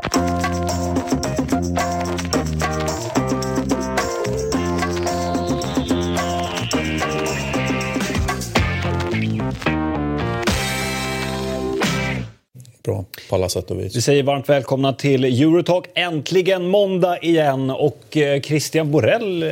Bra på alla sätt och vis. Vi säger varmt välkomna till Eurotalk. Äntligen måndag igen och eh, Christian Borell eh,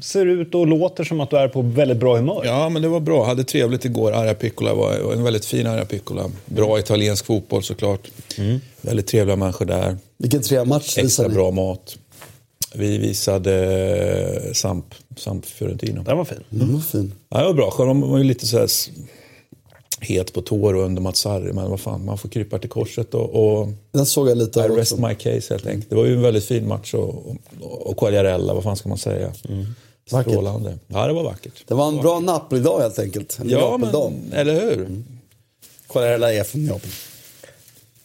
ser ut och låter som att du är på väldigt bra humör. Ja, men det var bra. Hade trevligt igår. Arja Piccola var en väldigt fin Arja Piccola. Bra italiensk fotboll såklart. Mm. Väldigt trevliga människor där. Vilken trematch Extra visade ni? bra mat. Vi visade eh, Samp, Samp Fiorentina. Den var fin. Den var fin. Ja, det var bra. Själv var ju lite så här het på tår och under Mats Sarri. Men vad fan, man får krypa till korset och, och Den såg jag lite I rest också. my case helt enkelt. Det var ju en väldigt fin match och, och, och Quagliarella, vad fan ska man säga? Vackert. Strålande. Ja, det var vackert. Det var en bra Napoli-dag helt enkelt. En Ja, men, eller hur? Quagliarella är från Neapel.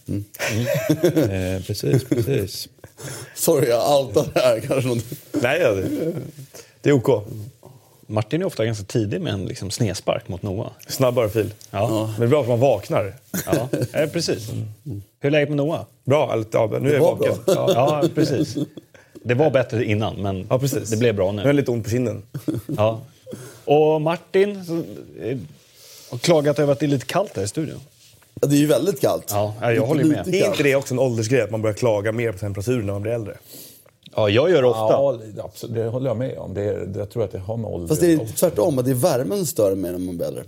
eh, precis, precis. Sorry, jag outar det här kanske. Nej, det, det är OK. Martin är ofta ganska tidig med en liksom, snedspark mot Noah. Snabbare fil. Ja, Men det är bra att man vaknar. ja. eh, precis. Hur är läget med Noah? Bra, ja, nu är jag vaken. Ja. Ja, precis. Det var bättre innan, men ja, precis. det blev bra Nu nu. lite ont på kinden. Ja. Och Martin eh, har klagat över att det är lite kallt här i studion. Ja, det är ju väldigt kallt. Ja, jag håller med. Är inte det också en åldersgrej, att man börjar klaga mer på temperaturen när man blir äldre? Ja, jag gör det ofta. Ja, absolut, det håller jag med om. Det är, det, jag tror att det har med ålder Fast det är tvärtom, att det är värmen stör mer när man äldre.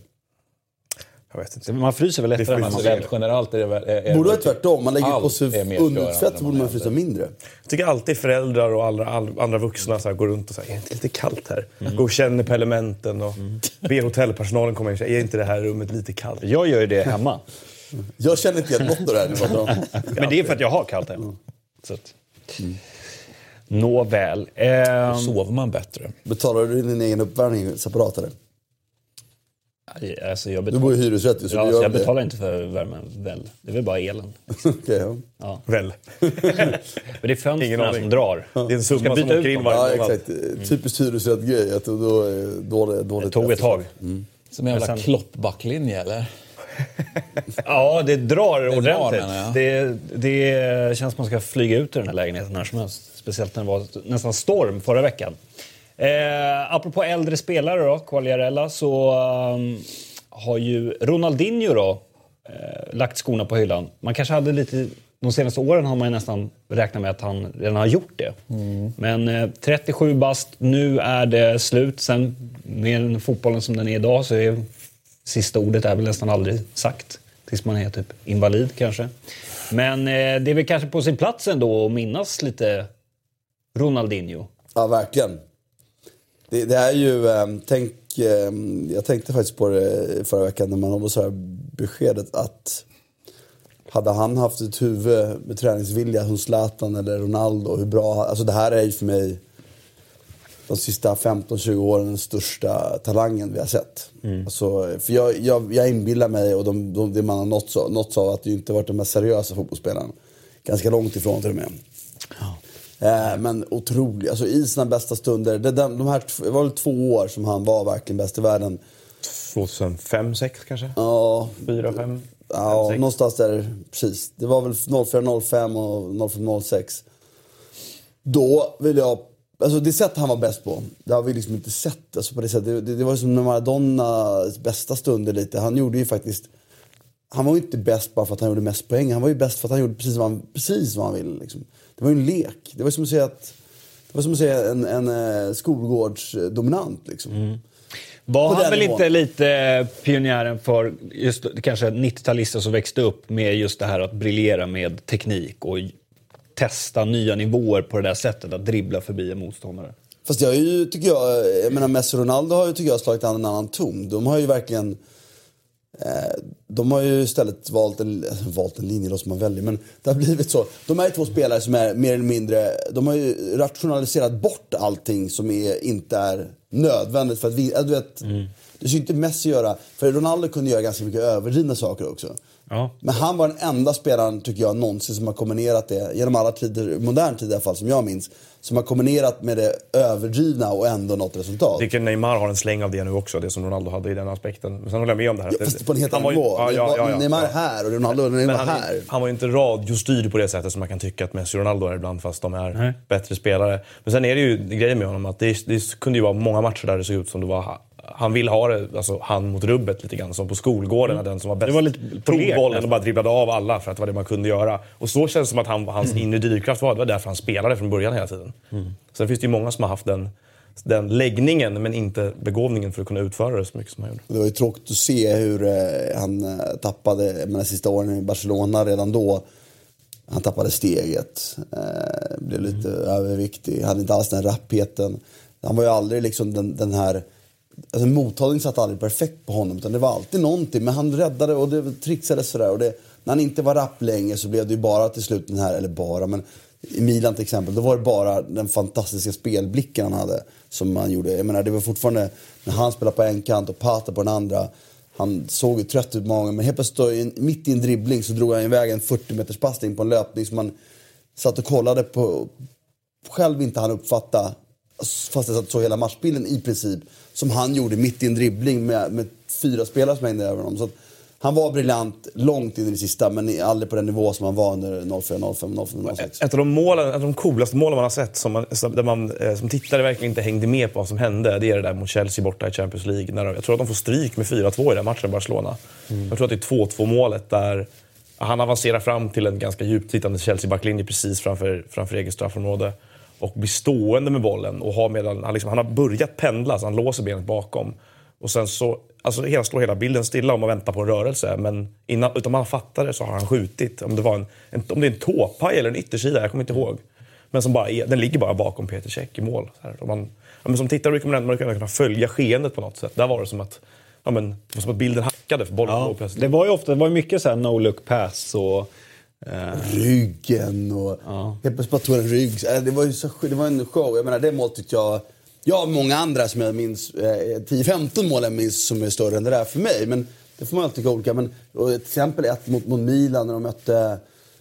Jag vet inte. Man fryser väl lättare när man rent generellt är det väl... Är, är Borde vara tvärtom, man lägger på sig störande så borde man frysa mindre. Jag tycker alltid föräldrar och alla, all, andra vuxna så här, går runt och säger är det inte lite kallt här? Går och känner på elementen och ber hotellpersonalen komma in och säga är inte det här rummet lite kallt? Jag gör ju det hemma. Jag känner inte igen något av det här om. Men det är för att jag har kallt hemma. Så att... Nåväl. Ehm, Sover man bättre? Betalar du din egen uppvärmning separat eller? alltså jag, Du betal... bor i hyresrätt så ja, du så gör jag det. betalar inte för värmen väl. Det är väl bara elen. Okej, ja. Ja. Väl? Men det är fönstren som drar. Det är en Ska summa som ut åker in varje ja, månad. exakt. Typiskt hyresrätt-grej. Att då är dåligt, dåligt Det tog ett tag. Som en jävla sen- kloppbacklinje eller? Ja, det drar drar, ordentligt. jag. det, det känns som man ska flyga ut ur den här lägenheten när som helst. Speciellt när det var nästan storm förra veckan. Eh, apropå äldre spelare då, Quagliarella, så um, har ju Ronaldinho då eh, lagt skorna på hyllan. Man kanske hade lite... De senaste åren har man nästan räknat med att han redan har gjort det. Men eh, 37 bast, nu är det slut. Sen med fotbollen som den är idag så är sista ordet är väl nästan aldrig sagt. Tills man är typ invalid kanske. Men eh, det är väl kanske på sin plats ändå att minnas lite Ronaldinho. Ja, verkligen. Det, det är ju, eh, tänk, eh, jag tänkte faktiskt på det förra veckan när man så här beskedet att hade han haft ett huvud med träningsvilja som Zlatan eller Ronaldo, hur bra, alltså det här är ju för mig de sista 15-20 åren den största talangen vi har sett. Alltså, för jag, jag, jag inbillar mig, och de, de, det man har nåtts av, nåtts av, att det inte varit den mest seriösa fotbollsspelaren. Ganska långt ifrån till och med. Eh, men otrolig, alltså i sina bästa stunder. Det, de, de här, det var väl två år som han var verkligen bäst i världen. 2005, 6 kanske? Ja, 4, 5? ja sex. någonstans där, precis. Det var väl 04-05 och 05-06. Då vill jag, alltså det sätt han var bäst på, det har vi liksom inte sett. Alltså på det, sättet. det, det, det var som när Maradonas bästa stunder lite. Han gjorde ju faktiskt, han var ju inte bäst bara för att han gjorde mest poäng. Han var ju bäst för att han gjorde precis vad han, precis vad han ville. Liksom. Det var en lek. Det var som att säga att det var som att säga en, en eh, skolgårdsdominant. Liksom. Var På han väl nivån. inte lite pionjären för just kanske 90-talister som växte upp med just det här att briljera med teknik och testa nya nivåer på det där sättet att dribbla förbi en motståndare? Fast jag, är ju, tycker jag, jag menar Messi och Ronaldo har ju tycker jag slagit an en annan ton. De har ju verkligen eh, de har ju istället valt en, valt en linje då som man väljer, men det har blivit så. De är två spelare som är mer eller mindre, de har ju rationaliserat bort allting som är, inte är nödvändigt för att vi, äh, du vet, Det skulle inte Messi göra, för Ronaldo kunde göra ganska mycket överdrivna saker också. Ja. Men han var den enda spelaren, tycker jag, någonsin som har kombinerat det, genom alla tider, modern tid i alla fall, som jag minns, som har kombinerat med det överdrivna och ändå nått resultat. Tycker Neymar har en släng av det nu också, det som Ronaldo hade i den aspekten. Men sen håller jag med om det här. Ja, fast på en helt han annan var ju- nivå. Ja, ja, ja, ja, Neymar här och Ronaldo är Men var han, här. han var ju inte radiostyrd på det sättet som man kan tycka att Messi och Ronaldo är ibland, fast de är Nej. bättre spelare. Men sen är det ju grejen med honom att det, det kunde ju vara många matcher där det såg ut som det var han ville ha det, alltså han mot rubbet lite grann, som på skolgården. när Den som var bäst Det var lite tog bollen nästan. och bara dribblade av alla för att det var det man kunde göra. Och så känns det som att han, hans inre drivkraft var, det var därför han spelade från början hela tiden. Sen finns det ju många som har haft den, den läggningen men inte begåvningen för att kunna utföra det så mycket som han gjorde. Det var ju tråkigt att se hur eh, han eh, tappade, menar sista åren i Barcelona redan då. Han tappade steget, eh, blev lite överviktig, hade inte alls den rappheten. Han var ju aldrig liksom den, den här... Alltså mottagningen satt aldrig perfekt på honom utan det var alltid någonting. Men han räddade och det trixades sådär. Och det, när han inte var rapp längre så blev det ju bara till slut den här, eller bara, men i Milan till exempel, då var det bara den fantastiska spelblicken han hade som han gjorde. Jag menar det var fortfarande, när han spelade på en kant och Pata på den andra. Han såg ju trött ut många men helt plötsligt mitt i en dribbling så drog han iväg en 40 meters passning på en löpning som man satt och kollade på, själv inte han uppfatta, fast jag satt såg hela matchbilden i princip, som han gjorde mitt i en dribbling med, med fyra spelare som hängde över honom. Så att han var briljant långt in i det sista, men aldrig på den nivå som han var under 04, 05, 05, 06. Ett av de, målen, ett av de coolaste målen man har sett som, man, där man eh, som tittare verkligen inte hängde med på vad som hände, det är det där mot Chelsea borta i Champions League. När de, jag tror att de får stryk med 4-2 i den matchen Barcelona. Jag tror att det är 2-2 målet där han avancerar fram till en ganska djupt sittande Chelsea-backlinje precis framför, framför eget straffområde. Och blir stående med bollen och har medan, han, liksom, han har börjat pendla så han låser benet bakom. Och sen så alltså, hela, står hela bilden stilla om man väntar på en rörelse. Men innan, utan man fattar det så har han skjutit. Om det, var en, en, om det är en tåpaj eller en yttersida, jag kommer inte ihåg. Men som bara är, den ligger bara bakom Peter Cech i mål. Så här. Och man, ja, men som tittare kommer man kunna följa skeendet på något sätt. Där var det som att, ja, men, som att bilden hackade för bollen Ja, plötsligt. det var ju ofta det var mycket så här no look pass och... Eh, Ryggen och helt plötsligt bara tog en rygg. Äh, Det var ju så, det var en show. Jag menar det tyckte jag, jag har många andra som jag minns, eh, 10-15 mål jag minns som är större än det där för mig. Men det får man alltid tycka olika. Men ett exempel ett mot, mot Milan när de mötte,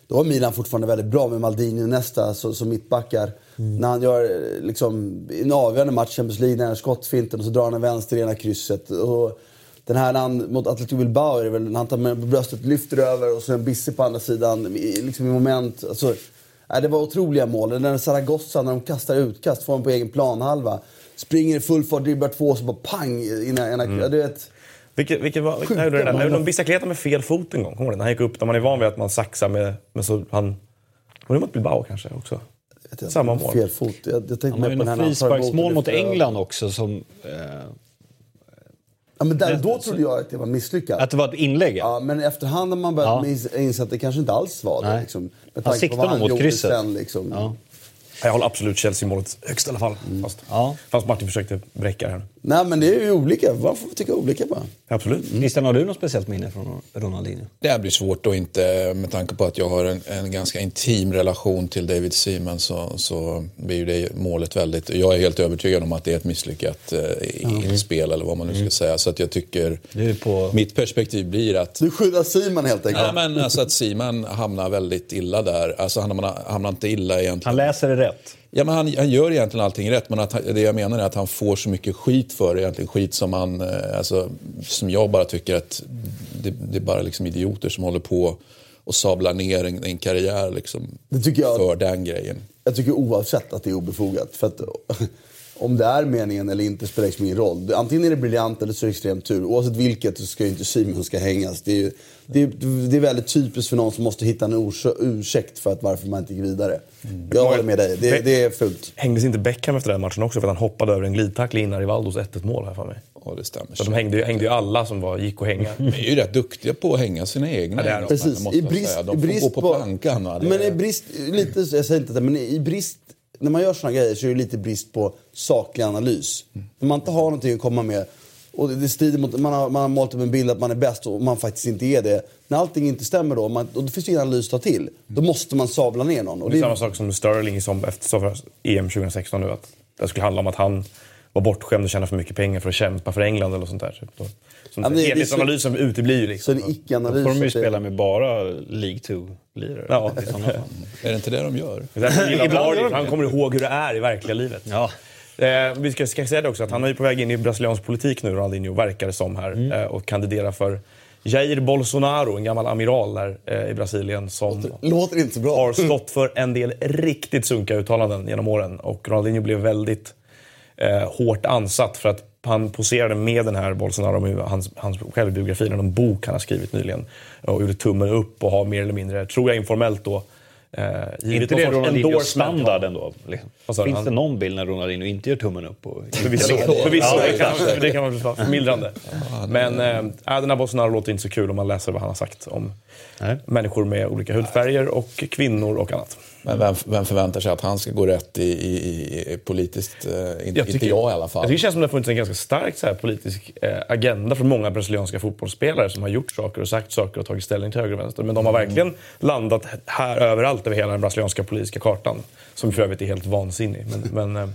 då var Milan fortfarande väldigt bra med Maldini och Nesta som så mittbackar. När han gör eh, liksom, en avgörande match i Champions League, när han skottfinten och så drar han en vänster i ena krysset. Och, den här han, mot Atletico Bilbao är det väl, när han tar med bröstet, lyfter över och så en bisse på andra sidan. i- Liksom i moment. Alltså, nej, det var otroliga mål. Den där Zaragoza när de kastar utkast, får den på egen planhalva. Springer i full fart, dribblar två och så bara pang! Innan, innan, Mm. du vet, Vilket, vilket var, Sjuka när gjorde det där? De bicicleta med fel fot en gång, kommer? När han gick upp, när man är van vid att man saxar med... med så han, var det mot Bilbao kanske också? Samma mål. Fel fot. Jag, jag tänkte han har ju något frisparksmål mot. England också som... Eh, Ja, men där, då trodde jag att det var misslyckat. att det var ett inlägg. ja. Men efterhand har man börjat Ja. inse att det kanske inte alls var det. Nej. Liksom, med Han på vad nog mot gjorde krysset. Sen, liksom. Ja. Jag håller absolut Chelsea-målet högst i alla fall. Fast, Ja. fast Martin försökte bräcka det här. Nej, men det är ju olika. Man får tycka olika bara. Absolut. Christian, har du något speciellt minne från Ronaldinho? Det här blir svårt att inte, med tanke på att jag har en, en ganska intim relation till David Seaman så, så blir ju det målet väldigt... Jag är helt övertygad om att det är ett misslyckat eh, inspel eller vad man nu ska säga. Så att jag tycker... Du är på... Mitt perspektiv blir att Du skyddar Simon helt enkelt. Ja, men alltså att Simon hamnar väldigt illa där. Alltså han hamnar, hamnar inte illa egentligen. Han läser det rätt. Ja, men han, han gör egentligen allting rätt, men att det jag menar är att han får så mycket skit för det. Egentligen skit som, han, eh, alltså, som jag bara tycker att det, det är bara liksom idioter som håller på och sablar ner en, en karriär liksom, jag- för den grejen. Jag tycker oavsett att det är obefogat. För att om det är meningen eller inte spelar liksom ingen roll. Antingen är det briljant eller så är det extrem tur. Oavsett vilket så ska ju inte Simon ska hängas. Det är, ju- det, är, det är väldigt typiskt för någon som måste hitta en urs- ursäkt för att varför man inte gick vidare. Jag håller med dig. Det, det är fult. Hängdes inte Beckham efter den matchen också för att han hoppade över en glidtackling innan Rivaldos 1-1 mål här för mig? Ja, det stämmer. Så de hängde, ju- hängde ju alla som var, gick och hänga. De är ju rätt duktiga på att hänga sina egna. Ja, Precis. måste I brist, De får brist gå på plankan. va? Det- Men i brist, lite, jag säger inte det, men i brist, när man gör såna grejer så är det lite brist på saklig analys. När man inte har någonting att komma med och det, strider mot, man har, man har målat upp en bild att man är bäst och man faktiskt inte är det. När allting inte stämmer då, man, och det finns ingen analys att ta till, då måste man sabla ner någon. Och Det är det, samma sak som Sterling som efter EM 2016 nu. Att det skulle handla om att han vara bortskämd och tjäna för mycket pengar för att kämpa för England eller sånt där. Typ. Så, Ja, det- det är så- helhetsanalysen uteblir ju Så liksom. en Då icke-analys. får de ju spela med bara League 2-lirare. Ja. Är det inte det de gör? Det Ibland han kommer ihåg hur det är i verkliga livet. Ja. Eh, vi ska, ska säga det också, att han är ju på väg in i brasiliansk politik nu, Ronaldinho, verkar det som här. Eh, och kandiderar för Jair Bolsonaro, en gammal amiral där eh, i Brasilien som Låter inte så bra. har stått för en del riktigt sunkiga uttalanden genom åren. Och Ronaldinho blev väldigt eh, hårt ansatt för att han poserade med den här Bolsonaro, hans, hans självbiografi, någon bok han har skrivit nyligen. Och gjorde tummen upp och har mer eller mindre, tror jag informellt då, eh, givit inte någon det sorts standard ändå? Liksom? Finns Han- det någon bild när Ronaldinho inte gör tummen upp? Och... Förvisso, förvisso det, kan, det kan man vara förmildrande. Men äh, den här Bolsonaro låter inte så kul om man läser vad han har sagt om Nej. människor med olika hudfärger och kvinnor och annat. Men vem, vem förväntar sig att han ska gå rätt i, i, i, politiskt? Eh, inte, inte jag i alla fall. Jag tycker det känns som det har funnits en ganska stark så här, politisk eh, agenda från många brasilianska fotbollsspelare som har gjort saker och sagt saker och tagit ställning till höger och vänster. Men de har verkligen landat här överallt över hela den brasilianska politiska kartan. Som för övrigt är helt vansinnig. Men, men eh,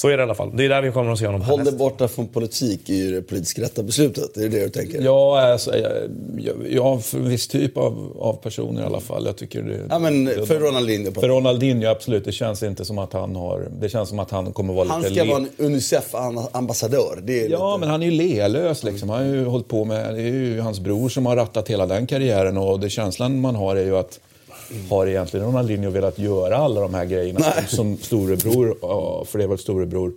så är det i alla fall. Det är där vi kommer att se honom Håll dig borta från politik är ju det politiskt rätta beslutet. Det är det du tänker? Ja, alltså, jag, jag, jag för en viss typ av, av personer i alla fall. Jag tycker det, Ja, men det, för Ronaldinho. för Ronaldinho, absolut. Det känns inte som att han har... Det känns som att han kommer vara Han lite... ska le- vara en Unicef-ambassadör. Det Ja, lite... men han är ju lealös liksom. Han har ju hållit på med... Det är ju hans bror som har rattat hela den karriären och det känslan man har är ju att har egentligen Ronaldinho velat göra alla de här grejerna Nej. som storebror, för det är väl storebror,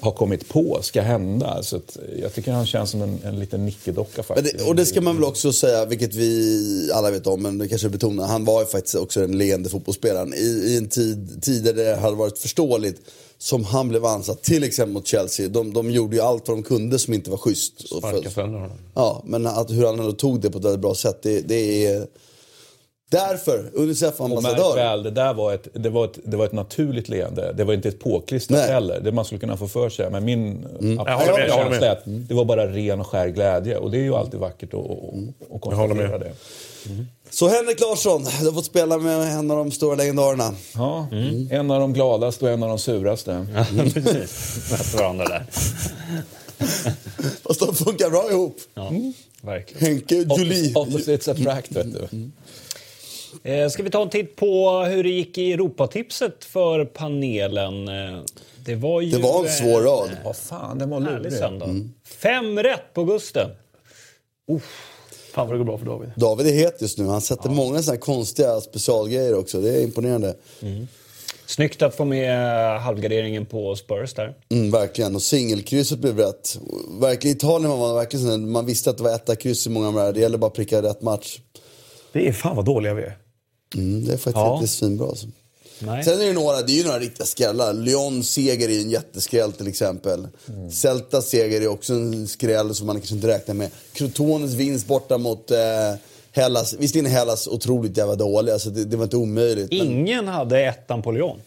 har kommit på ska hända. Så att jag tycker han känns som en, en liten nickedocka faktiskt. det, och det ska man väl också säga, vilket vi alla vet om, men det kanske betonar. Han var ju faktiskt också den leende fotbollsspelaren. I, i en tid, tid där det hade varit förståeligt som han blev ansatt, till exempel mot Chelsea. De, de gjorde ju allt vad de kunde som inte var schysst. Sparka sönder honom. Ja, men att, hur han ändå tog det på ett väldigt bra sätt, det, det är... Därför, Unicef-ambassadör. väl, det där var ett, det var ett, det var ett naturligt leende. Det var inte ett påklistrat Nej. heller. Det man skulle kunna få för sig. Men min Jag håller absoluta känsla är att det var bara ren och skär glädje. Och det är ju alltid vackert att, håller konstatera det. Så Henrik Larsson, du har fått spela med en av de stora legendarerna. Ja, En av de gladaste och en av de suraste. Precis. Möter varandra där. Fast de funkar bra ihop. Ja, verkligen. Henke Julie. Opposites attract, vet du. Eh, ska vi ta en titt på hur det gick i Europatipset för panelen? Eh, Det var ju... Det var en svår rad. Vad fan, den var lurig. söndag. Fem rätt på Gusten. Fan vad det går bra för David. David är het just nu. Han sätter många såna här konstiga specialgrejer också. Det är imponerande. Snyggt att få med eh, halvgarderingen på Spurs där. Mm, verkligen. Och singelkrysset blev rätt. Verkligen, Italien var man verkligen man visste att det var etta kryss i många här. Det gäller bara att pricka rätt match. Det är fan vad dåliga vi är. Mm, det är faktiskt Ja. inte svinbra. Alltså. Nej. Sen är det några, det är ju några riktiga skrällar. Lyon seger är en jätteskräll till exempel. Celta seger är också en skräll som man kanske inte räknar med. Crotones vinst borta mot eh, Hellas. Visserligen är Hellas otroligt jävla dåliga, alltså det, det var inte omöjligt. Men, Ingen hade ettan på Lyon.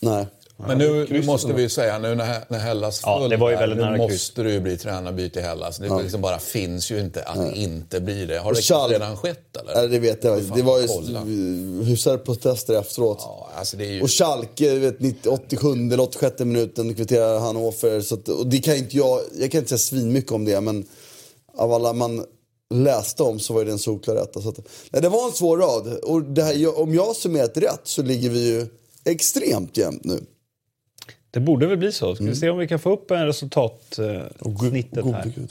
nej. Men nu, nu måste vi ju säga, nu när, när Hellas Ja, föll det var ju där, väldigt nu nära måste det ju bli tränarbyte i Hellas. Det liksom bara finns ju inte att det inte blir det. Har det Schall- redan skett eller? Nej, det vet jag. Fan, Det var ju hyfsade protester efteråt. Ja, alltså det är ju... Och Schalke, vet, 90 87 eller 86 minuten kvitterar Hannover. Så att, och det kan inte jag, jag kan inte säga svinmycket om det, men av alla man läste om så var det en solklar etta. Så att, nej, det var en svår rad. Och det här, om jag har summerat rätt så ligger vi ju extremt jämnt nu. Det borde väl bli så. Ska vi se om vi kan få upp en resultatsnittet Gode här. gud.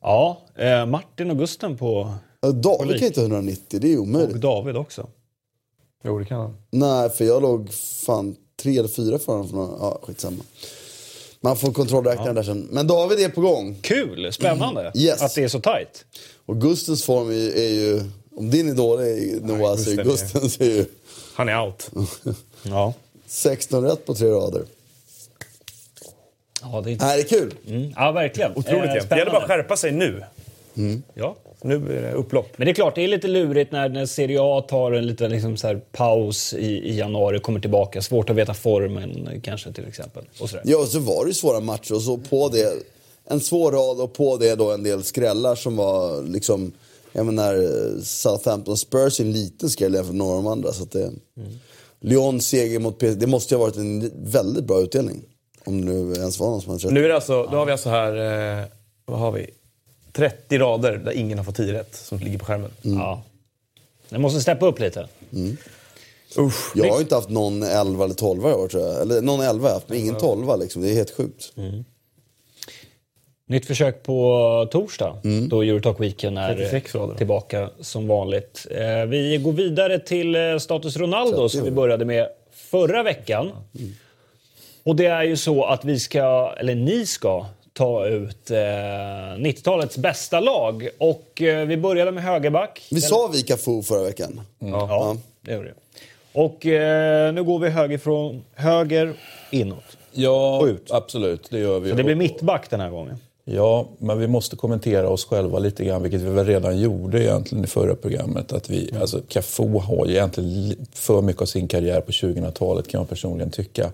Ja, eh, Martin och Gusten på... Ja, David Polik. kan inte ha 190, det är omöjligt. Och David också. Jo, det kan han. Nej, för jag låg fan tre eller fyra för honom. För några, ja, skitsamma. Man får kontrollräkna där sen. Men David är på gång. Kul! Spännande Yes. att det är så tajt. Och Gustens form är, är ju... Om din är dålig Noah så är Gusten är- Gustens är ju Han är out. Ja. 16 rätt på tre rader. Ja, det är det är kul. Mm. Ja, verkligen. Otroligt Eh. Det gäller bara att skärpa sig nu. Ja. Nu är det upplopp. Men det är klart, det är lite lurigt när, när Serie A tar en liten liksom så här paus i, i januari och kommer tillbaka. Svårt att veta formen kanske till exempel. Och sådär. Ja, och så var det ju svåra matcher och så på det en svår rad och på det då en del skrällar som var liksom jag menar eh, Southampton Spurs är en liten skräll jämfört med några av de andra. Så att det, Lyon seger mot PSG, det måste ju ha varit en väldigt bra utdelning. Om det nu ens var någon som hade 30. Nu är det alltså, då har vi alltså här, eh, vad har vi? 30 rader där ingen har fått 10 rätt som ligger på skärmen. Ja. Det måste steppa upp lite. Usch. Jag har ju inte haft någon 11 eller 12 i år tror jag. Eller någon 11 har jag haft, men ingen 12 liksom. Det är helt sjukt. Nytt försök på torsdag, då Eurotalk-weeken är 36 rader. tillbaka som vanligt. Eh, Vi går vidare till eh, status Ronaldo som vi började med förra veckan. Och det är ju så att vi ska, eller ni ska, ta ut eh, 90-talets bästa lag. Och eh, vi började med högerback. Vi sa vi Cafu förra veckan. Ja, det gjorde det. Och eh, nu går vi höger från höger inåt. Ja, Och ut. absolut. Det gör vi. Så det blir mittback den här gången. Ja, men vi måste kommentera oss själva lite grann, vilket vi väl redan gjorde egentligen i förra programmet. Att vi, Mm. alltså, Cafu har ju egentligen li- för mycket av sin karriär på 2000-talet kan jag personligen tycka.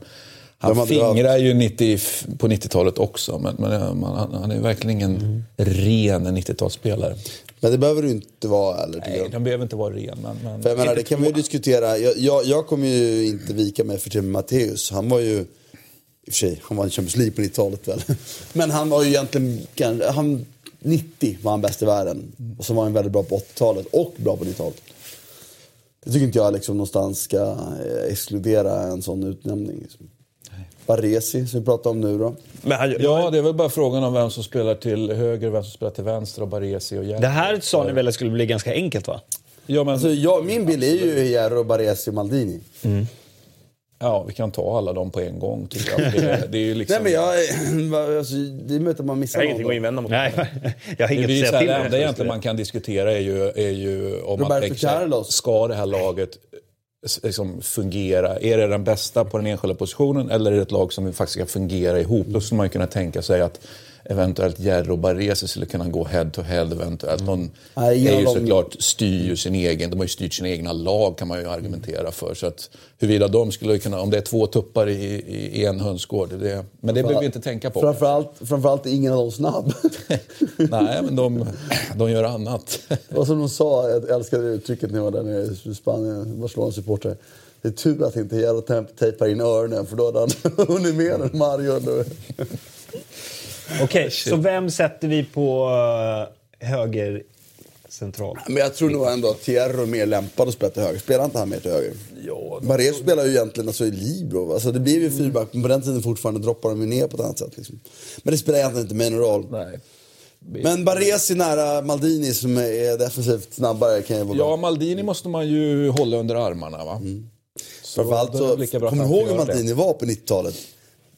Han fingrar ju 90, på 90-talet också, men, men man, han, är verkligen ingen Mm. ren 90-talsspelare. Men det behöver du inte vara tycker Nej, den behöver inte vara ren. Men, men, För jag menar, det kan vi ju diskutera. Jag, jag, jag kommer ju inte vika mig för Tim Matteus. Han var ju, i och för sig, han var i Champions League på 90-talet väl. Men han var ju egentligen, han, 90 var han bäst i världen. Och så var han väldigt bra på 80-talet och bra på 90-talet. Det tycker inte jag liksom någonstans ska eh, exkludera en sån utnämning. Liksom. Baresi, som vi pratar om nu då. Men han, Ja, det är väl bara frågan om vem som spelar till höger och vem som spelar till vänster och Baresi och Järv. Det här sa ni väl att skulle bli ganska enkelt va? Ja, men, Alltså, jag, min bild är ju Hierro, Baresi och Maldini. ja, vi kan ta alla dem på en gång tycker jag. Det, det är ju liksom... Nej men jag, alltså, det är möjligt att man jag missar har ingenting att någon. invända mot Nej, jag har Det inget är att säga till det enda egentligen man kan diskutera är ju, är ju om man Roberto tänker sig, Carlos. ska det här laget liksom fungera? Är det den bästa på den enskilda positionen eller är det ett lag som faktiskt ska fungera ihop? Då skulle man ju kunna tänka sig att eventuellt Jerry och Baresi skulle kunna gå head to head eventuellt. Nej, ingen är ju såklart styr ju sin egen, de har ju styrt sina egna lag kan man ju argumentera för. Så att huruvida de skulle kunna, om det är två tuppar i, i, en hönsgård, det, men det behöver vi inte tänka på. Framförallt, framförallt är ingen av dem snabb. Nej, men de, de gör annat. Och som de sa, jag älskade uttrycket när jag var där nere i Spanien, Barcelona-supporter. Det är tur att inte Temp tejpar in öronen för då hade han hunnit med än Mario. Okej, så vem sätter vi på eh, höger central? Men jag tror nog ändå att Thierry är mer lämpad att spela till höger. Spelar inte han mer till höger? Ja, Barreto spelar ju egentligen alltså, i Libro. Alltså, det blev ju fyrback, men på den tiden fortfarande droppar de ju ner på ett annat sätt. Liksom. Men det spelar egentligen inte mig någon roll. Nej. Men Baresi nära Maldini som är defensivt snabbare kan ju vara Ja. Maldini måste man ju hålla under armarna va? Så Framförallt är så, kommer du ihåg hur det. Maldini var på 90-talet?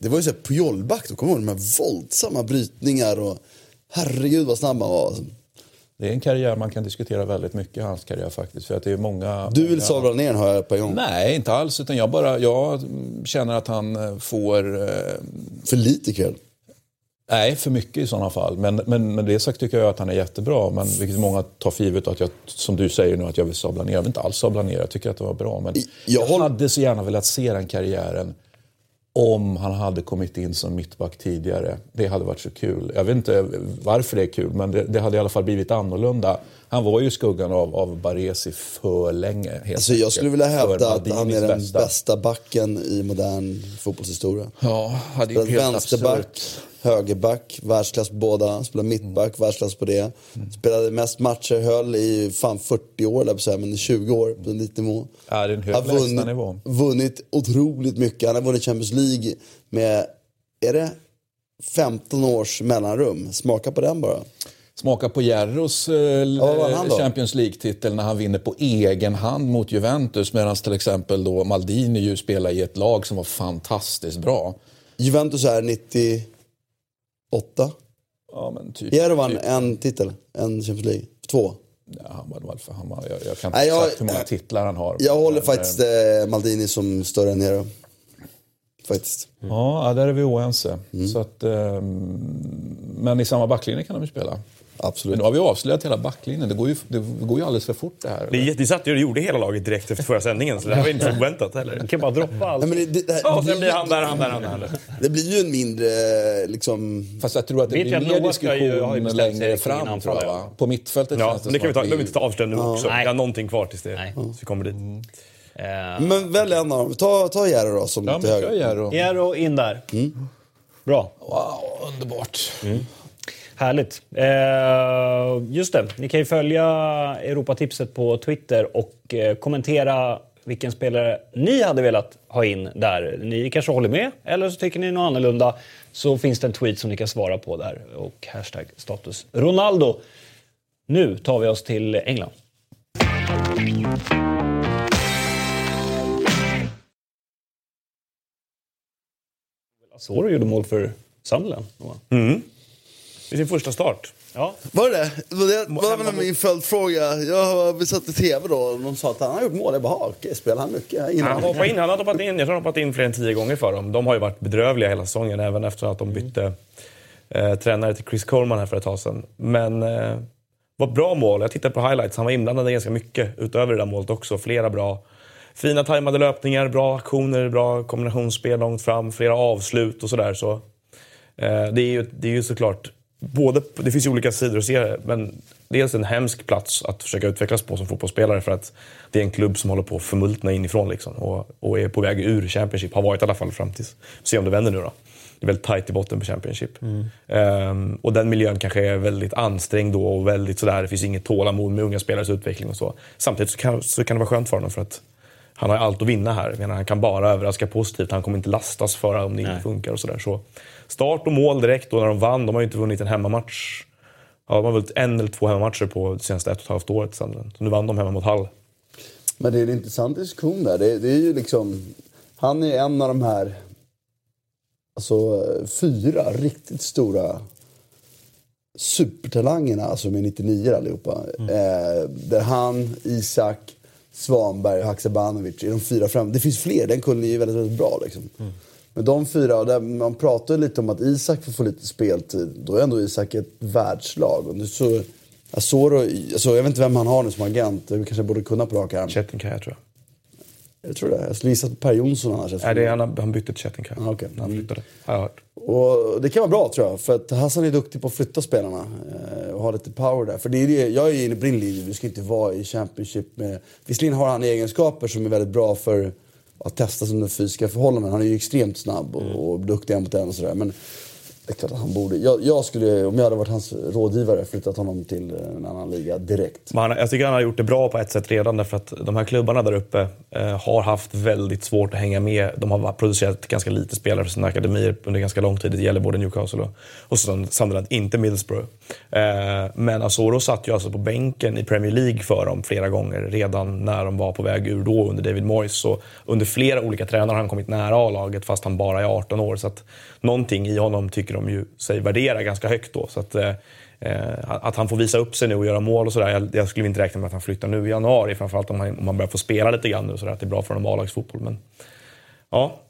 Det var ju såhär Puyolback, då kommer du ihåg de här våldsamma brytningar och herregud vad snabb han var. Det är en karriär man kan diskutera väldigt mycket, hans karriär faktiskt. För att det är många... Du vill många... sabla ner har jag på en gång. Nej, inte alls. Utan jag bara, jag känner att han eh, får... Eh, För lite kväll. nej, för mycket i sådana fall. Men, men med det sagt tycker jag att han är jättebra. Men vilket många tar för givet att jag, som du säger nu, att jag vill sabla ner. Jag vill inte alls sabla ner. Jag tycker att det var bra. Men Jag jag, hade så gärna velat se den karriären om han hade kommit in som mittback tidigare. Det hade varit så kul. Jag vet inte varför det är kul, men det, det hade i alla fall blivit annorlunda. Han var ju skuggan av, av Baresi för länge. Helt Alltså, jag skulle vilja hävda att han är den bästa. backen i modern fotbollshistoria. Ja, hade ju Spelat helt vänsterback, absurt. Högerback, världsklass på båda. Spelade mittback, världsklass på det. Spelade mest matcher, höll i fan 40 år, eller säga, men i 20 år på en liten nivå. Ja, det är en hög Har vunnit, lägstanivå. vunnit otroligt mycket. Han har vunnit Champions League med, är det 15 års mellanrum? Smaka på den bara. Smaka på Jerros eh, då? Champions League-titel när han vinner på egen hand mot Juventus medan till exempel då Maldini ju spelar i ett lag som var fantastiskt bra. Juventus är 98. Ja, men typ, Jero vann typ, en titel, en Champions League. Två. ja, han var, han var, jag, jag kan inte Nej, jag- exakt hur många titlar han har. Jag håller Men, faktiskt eh, eh, Maldini som större än Nero. Faktiskt. Ja, ja, där är vi oense. Mm. Så att, ehm, men i samma backlinje kan de ju spela. Absolut. Men nu har vi avslöjat hela backlinjen. Det går ju, det går ju alldeles för fort det här. Det är jätte- Vi satt ju och gjorde hela laget direkt efter förra sändningen, så det här var inte så oväntat heller. Man kan bara droppa allt. Nej, men det, det, det, Ja, och sen blir han där, han där, han där. det blir ju en mindre, liksom... Fast jag tror att det Vet blir mer ju- ju diskussion sig längre fram tror jag. Va? På mittfältet Ja, känns det men det kan vi ta, vi inte ta avslöja nu också. Nej. Vi har någonting kvar tills det, Nej. tills vi kommer dit. Eh, Men välj en av dem. Ta, ta Jero då, som Ja, till höger. Jero. Jero in där. Bra. Wow, underbart. Härligt. Eh, just det, ni kan ju följa Europatipset på Twitter och eh, kommentera vilken spelare ni hade velat ha in där. Ni kanske håller med, eller så tycker ni något annorlunda. Så finns det en tweet som ni kan svara på där och hashtag status Ronaldo. Nu tar vi oss till England. Asoro gjorde mål för Sunderland. Noah. Mm. I sin första start. Ja, Var det det? Det var väl min följdfråga. Jag vi satt i tv då och de sa att han har gjort mål. Jag bara, "Ah, okej, spelar han mycket innan? Han hoppade in, han har hoppat in, jag tror han har hoppat in fler än tio gånger för dem. De har ju varit bedrövliga hela säsongen, även efter att de bytte eh, tränare till Chris Coleman här för ett tag sedan. Men eh, var ett bra mål. Jag tittade på highlights, han var inblandad ganska mycket utöver det där målet också. Flera bra, fina tajmade löpningar, bra aktioner, bra kombinationsspel långt fram, flera avslut och sådär. Så, eh, det, är ju, det är ju såklart Både, det finns ju olika sidor att se det, men dels en hemsk plats att försöka utvecklas på som fotbollsspelare för att det är en klubb som håller på att förmultna inifrån liksom, och, och är på väg ur Championship. Har varit i alla fall fram tills... Se om det vänder nu då. Det är väldigt tajt i botten på Championship. Ehm, och den miljön kanske är väldigt ansträngd då och väldigt sådär, det finns inget tålamod med unga spelares utveckling och så. Samtidigt så kan, så kan det vara skönt för honom för att han har allt att vinna här. Menar, han kan bara överraska positivt. Han kommer inte lastas för om det inte Nej. funkar och sådär. Så start och mål direkt då när de vann. De har ju inte vunnit en hemmamatch. Ja, de har vunnit en eller två hemmamatcher på det senaste ett och ett halvt året. Sunderland. Så nu vann de hemma mot Hull. Men det är en intressant diskussion där. Det, det är ju liksom... Han är en av de här... Alltså fyra riktigt stora supertalangerna, alltså med 99 allihopa. Eh, där han, Isak, Svanberg och Haksabanovic är de fyra fram. Det finns fler, den kullen är ju väldigt, väldigt bra liksom. Men de fyra, där man pratar lite om att Isak får få lite speltid. Då är ändå Isak ett världslag. Och nu så, Asoro, alltså, jag vet inte vem han har nu som agent. Jag kanske borde kunna på rak arm. Chettinkai tror jag. Jag tror det. Jag skulle gissa på Per Jonsson annars. Nej, det är, han, bytte till Chettinkai. Ah, okej. Han flyttade. Har jag hört. Och det kan vara bra tror jag. För att Hassan är duktig på att flytta spelarna. eh, Och ha lite power där. För det är det, jag är inne på din linje. Du ska inte vara i Championship med... Visserligen har han egenskaper som är väldigt bra för att testa sina fysiska förhållanden. Han är ju extremt snabb och, och duktig en mot en och sådär. Men det är klart att han borde... Jag, jag skulle, om jag hade varit hans rådgivare, flyttat honom till en annan liga direkt. Men han, jag tycker han har gjort det bra på ett sätt redan därför att de här klubbarna där uppe eh, har haft väldigt svårt att hänga med. De har producerat ganska lite spelare för sina akademier under ganska lång tid. Det gäller både Newcastle och, och Sunderland, inte Middlesbrough. Eh, men Asoro satt ju alltså på bänken i Premier League för dem flera gånger redan när de var på väg ur då under David Moyes. Så under flera olika tränare har han kommit nära A-laget fast han bara är 18 år. Så att någonting i honom tycker de ju sig värdera ganska högt då. Så att, eh, att han får visa upp sig nu och göra mål och sådär. Jag, jag skulle inte räkna med att han flyttar nu i januari. Framförallt om han, om han börjar få spela lite grann nu. Så att det är bra för honom A-lagsfotboll. Men ja,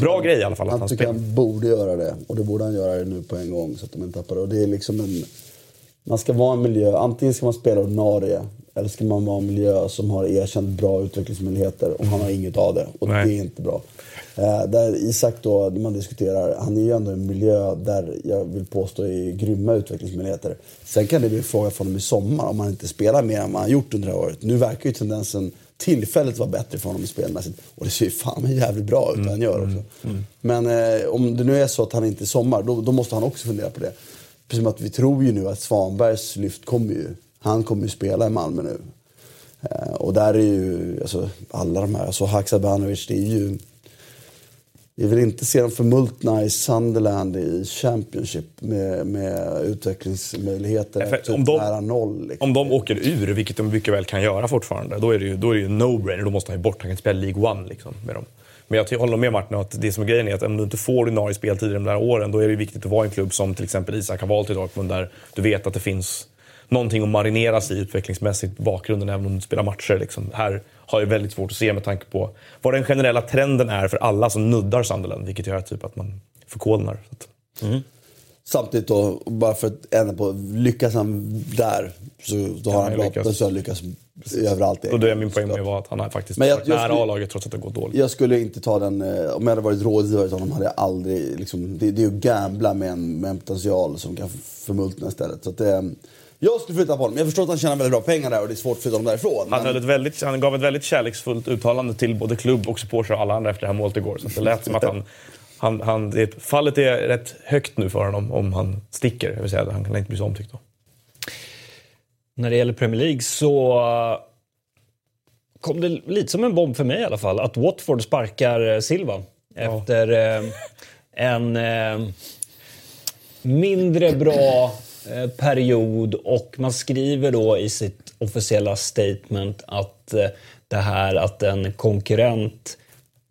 bra han- grej i alla fall. Att Han tycker han borde göra det. Och det borde han göra det nu på en gång så att de inte tappar det. Och det är liksom en... Man ska vara en miljö, antingen ska man spela ordinarie eller ska man vara en miljö som har erkänt bra utvecklingsmöjligheter och han har inget av det. Och Nej. det är inte bra. Eh, där Isak då, när man diskuterar, han är ju ändå i en miljö där jag vill påstå är grymma utvecklingsmöjligheter. Sen kan det bli en fråga för honom i sommar om han inte spelar mer än vad han gjort under det här året. Nu verkar ju tendensen tillfället vara bättre för honom spelmässigt. Och det ser ju fan jävligt bra ut vad han gör också. Men eh, om det nu är så att han inte är sommar, då, då måste han också fundera på det. Precis som att vi tror ju nu att Svanbergs lyft kommer ju. Han kommer ju spela i Malmö nu. Eh, och där är ju alltså, alla de här, alltså Haksabanovic, det är ju... Vi vill inte se dem förmultna i Sunderland i Championship med, med utvecklingsmöjligheter Nej, typ om de- nära noll. Liksom. Om de åker ur, vilket de mycket väl kan göra fortfarande, då är det ju, då är det ju no-brainer. Då måste han ju bort. Han kan inte spela League One liksom, med dem. Men jag håller med Martin att det som är grejen är att om du inte får ordinarie speltid i de där åren, då är det viktigt att vara i en klubb som till exempel Isak har valt i Dortmund, där du vet att det finns någonting att marineras i utvecklingsmässigt bakgrunden, även om du spelar matcher. Liksom. Här har jag väldigt svårt att se med tanke på vad den generella trenden är för alla som nuddar Sunderland, vilket gör typ att man förkolnar. Att- Samtidigt då, bara för att ändra på, lyckas han där så då har han han bra lyckas. potential lyckas överallt. Och det är min poäng med var att han har faktiskt Men jag- jag nära A-laget trots att det gått dåligt. Jag skulle inte ta den, eh, om jag hade varit rådgivare till honom hade jag aldrig, liksom, det, det är ju att gambla med en, med en potential som kan förmultna istället. Så att det, jag skulle flytta på honom. Jag förstår att han tjänar väldigt bra pengar där och det är svårt att flytta honom därifrån. Han, men- höll ett väldigt, han gav ett väldigt kärleksfullt uttalande till både klubb och supportrar och alla andra efter det här målet igår. Så att det lät som att han han, han, det, fallet är rätt högt nu för honom om han sticker. Jag vill säga, han kan inte bli så omtyckt då. När det gäller Premier League så uh, kom det lite som en bomb för mig i alla fall att Watford sparkar uh, Silva efter uh, en uh, mindre bra Eh, period och man skriver då i sitt officiella statement att eh, det här att en konkurrent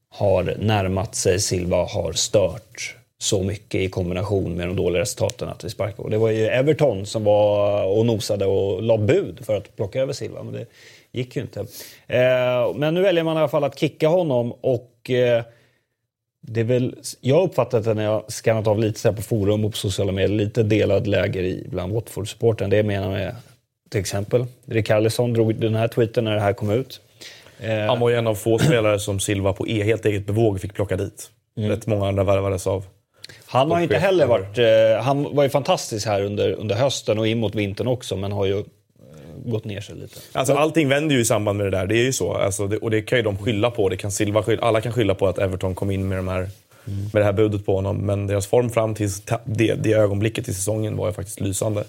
har närmat sig Silva har stört så mycket i kombination med de dåliga resultaten att vi sparkar. Och det var ju Everton som var och nosade och la bud för att plocka över Silva, men det gick ju inte. Eh, men nu väljer man i alla fall att kicka honom och det är väl, jag har uppfattat det när jag skannat av lite så på forum och på sociala medier, lite delad läger i bland Watford-supporten. Det menar med till exempel Rikardisson drog den här tweeten när det här kom ut. Eh, Han var ju en av få spelare som Silva på e helt eget bevåg fick plocka dit. Mm. Rätt många andra värvades av han har inte heller varit... Eh, han var ju fantastisk här under, under hösten och in mot vintern också, men har ju gått ner sig lite. Alltså, allting vänder ju i samband med det där. Det är ju så. Alltså, det, och det kan ju de skylla på. Det kan Silva skylla, alla kan skylla på att Everton kom in med, de här, mm. med det här budet på honom. Men deras form fram till det, det ögonblicket i säsongen var ju faktiskt lysande.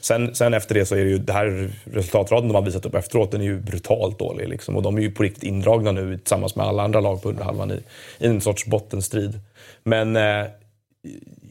Sen, sen efter det så är det ju det här resultatraden de har visat upp efteråt, den är ju brutalt dålig. Liksom. Och de är ju på riktigt indragna nu tillsammans med alla andra lag på underhalvan i, i en sorts bottenstrid. Men eh,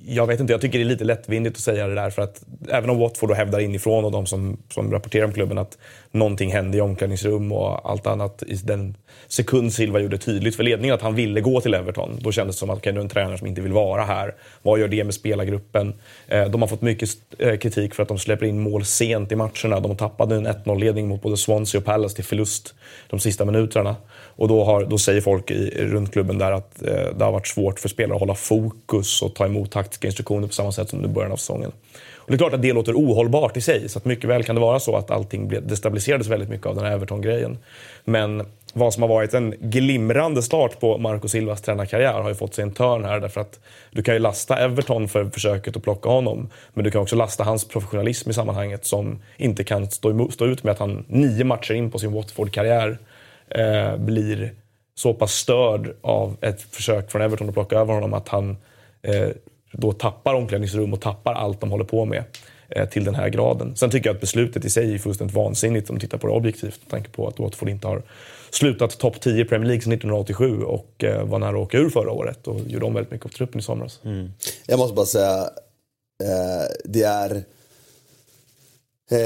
jag vet inte, jag tycker det är lite lättvindigt att säga det där för att även om Watford då hävdar inifrån och de som, som rapporterar om klubben att någonting hände i omklädningsrum och allt annat i den sekund Silva gjorde tydligt för ledningen att han ville gå till Everton. Då kändes det som att okay, nu är en tränare som inte vill vara här. Vad gör det med spelargruppen? Eh, de har fått mycket eh, kritik för att de släpper in mål sent i matcherna. De tappade en 1-0-ledning mot både Swansea och Palace till förlust de sista minuterna. Och då, har, då säger folk i, runt klubben där att eh, det har varit svårt för spelare att hålla fokus och ta emot taktiska instruktioner på samma sätt som i början av säsongen. Och det är klart att det låter ohållbart i sig, så att mycket väl kan det vara så att allting destabiliserades väldigt mycket av den här Everton-grejen. Men vad som har varit en glimrande start på Marco Silvas tränarkarriär har ju fått sig en törn här därför att du kan ju lasta Everton för försöket att plocka honom. Men du kan också lasta hans professionalism i sammanhanget som inte kan stå, emot, stå ut med att han nio matcher in på sin Watford-karriär eh, blir så pass störd av ett försök från Everton att plocka över honom att han eh, då tappar omklädningsrum och tappar allt de håller på med eh, till den här graden. Sen tycker jag att beslutet i sig är fullständigt vansinnigt om man tittar på det objektivt med tanke på att Watford inte har slutat topp 10 i Premier League sedan 1987 och eh, var nära att åka ur förra året och gjorde om väldigt mycket av truppen i somras. Mm. Jag måste bara säga, eh, det är Eh,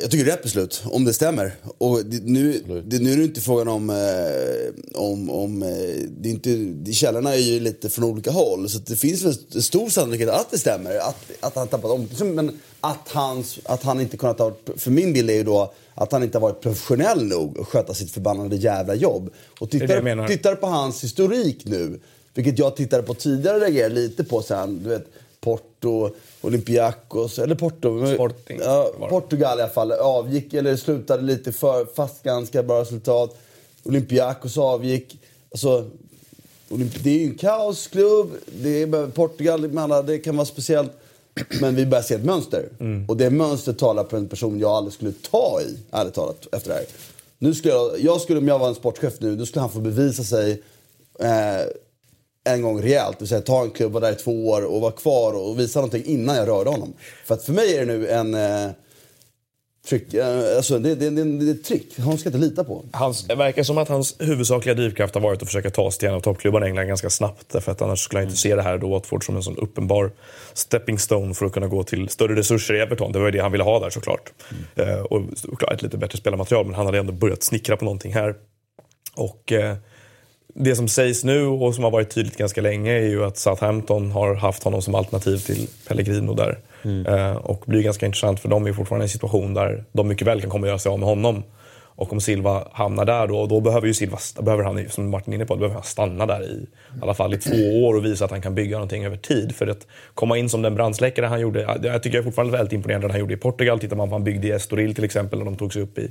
jag tycker det är rätt beslut, om det stämmer. Och det, nu, det, nu är det inte frågan om... Eh, om, om eh, det är inte, källorna är ju lite från olika håll. Så det finns väl stor sannolikhet att det stämmer. Att, att han tappat om. Men att, hans, att han inte kunnat ha... För min bild är ju då att han inte har varit professionell nog att sköta sitt förbannade jävla jobb. Och tittar, tittar på hans historik nu, vilket jag tittade på tidigare och reagerade lite på sen. Du vet, Porto, Olympiakos, eller Porto, Sporting. Ja, Portugal i alla fall, avgick eller slutade lite för, fast ganska bra resultat. Olympiakos avgick. Alltså, det är ju en kaosklubb, det är Portugal, det kan vara speciellt. Men vi börjar se ett mönster. Mm. Och det mönstret talar på en person jag aldrig skulle ta i, ärligt talat, efter det här. Nu skulle jag, jag skulle, om jag var en sportchef nu, då skulle han få bevisa sig eh, en gång rejält. Det vill säga ta en klubb, vara där i två år och vara kvar och visa någonting innan jag rörde honom. För att för mig är det nu en... Eh, Tryck, eh, alltså det, det, det, det är ett trick. Han ska inte lita på. Hans, det verkar som att hans huvudsakliga drivkraft har varit att försöka ta sig till en av toppklubbarna i England ganska snabbt. Därför att annars skulle han inte se det här då Watford som en sån uppenbar stepping stone för att kunna gå till större resurser i Everton. Det var ju det han ville ha där såklart. Mm. Eh, och såklart ett lite bättre spelarmaterial, men han hade ändå börjat snickra på någonting här. Och... Eh, det som sägs nu och som har varit tydligt ganska länge är ju att Southampton har haft honom som alternativ till Pellegrino där. Mm. Eh, och blir ganska intressant för de är fortfarande i en situation där de mycket väl kan komma att göra sig av med honom. Och om Silva hamnar där då, då behöver ju Silva, behöver han, som Martin är inne på, behöver han stanna där i, i alla fall i två år och visa att han kan bygga någonting över tid. För att komma in som den brandsläckare han gjorde, jag tycker jag fortfarande väldigt imponerande det han gjorde i Portugal. Tittar man på vad han byggde i Estoril till exempel, när de tog sig upp i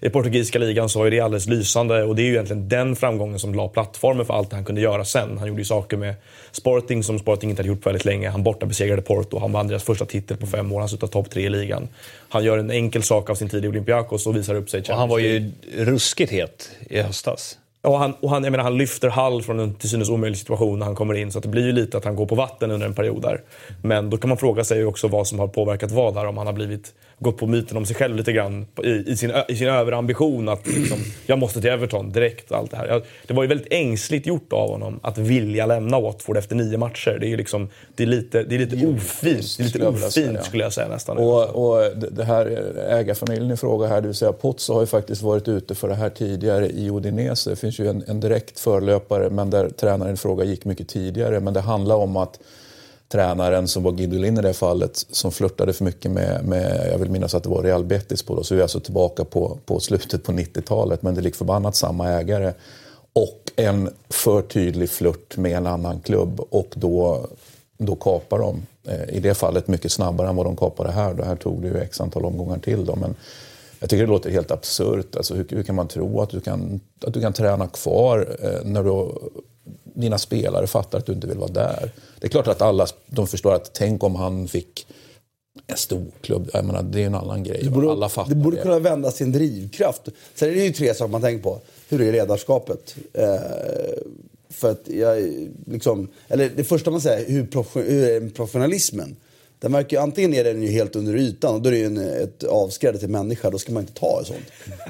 i portugisiska ligan så är det alldeles lysande och det är ju egentligen den framgången som la plattformen för allt han kunde göra sen. Han gjorde ju saker med Sporting som Sporting inte hade gjort på väldigt länge. Han borta besegrade Porto, han vann deras första titel på fem år, han slutade topp tre i ligan. Han gör en enkel sak av sin tid i Olympiakos och visar upp sig i Och han var ju ruskigt het i höstas. och han, och han, jag menar, han lyfter Hall från en till synes omöjlig situation när han kommer in. Så det blir ju lite att han går på vatten under en period där. Men då kan man fråga sig också vad som har påverkat vad där. Om han har blivit, gått på myten om sig själv lite grann i, i sin, i sin överambition att liksom, jag måste till Everton direkt. Allt det, här. Jag, det var ju väldigt ängsligt gjort av honom att vilja lämna Watford efter nio matcher. Det är ju liksom, det är lite, det är lite ofint, det är lite ofint skulle jag säga nästan. Och, och det här ägarfamiljen i fråga här, det vill säga Pozzo har ju faktiskt varit ute för det här tidigare i Udinese. Det finns ju en, en direkt förlöpare, men där tränaren i fråga gick mycket tidigare. Men det handlar om att tränaren som var Guidolin i det fallet, som flörtade för mycket med, med, jag vill minnas att det var Real Betis på då, så vi är alltså tillbaka på, på slutet på 90-talet, men det är lik förbannat samma ägare. Och en för tydlig flört med en annan klubb och då, då kapar de. Eh, I det fallet mycket snabbare än vad de kapade här. Det här tog det ju x antal omgångar till. Då, men jag tycker det låter helt absurt. Alltså, hur, hur, kan man tro att du kan, att du kan träna kvar eh, när du, dina spelare fattar att du inte vill vara där? Det är klart att alla de förstår att tänk om han fick en stor klubb. Jag menar, det är en annan grej. Det borde, alla fattar det borde kunna vända sin drivkraft. Sen är det ju tre saker man tänker på. Hur är ledarskapet? Eh, för att jag, liksom, eller det första man säger, hur, hur är professionalismen? Den verkar, antingen är den ju helt under ytan och då är det ju en, ett avskräde till människa. Då ska man inte ta sånt.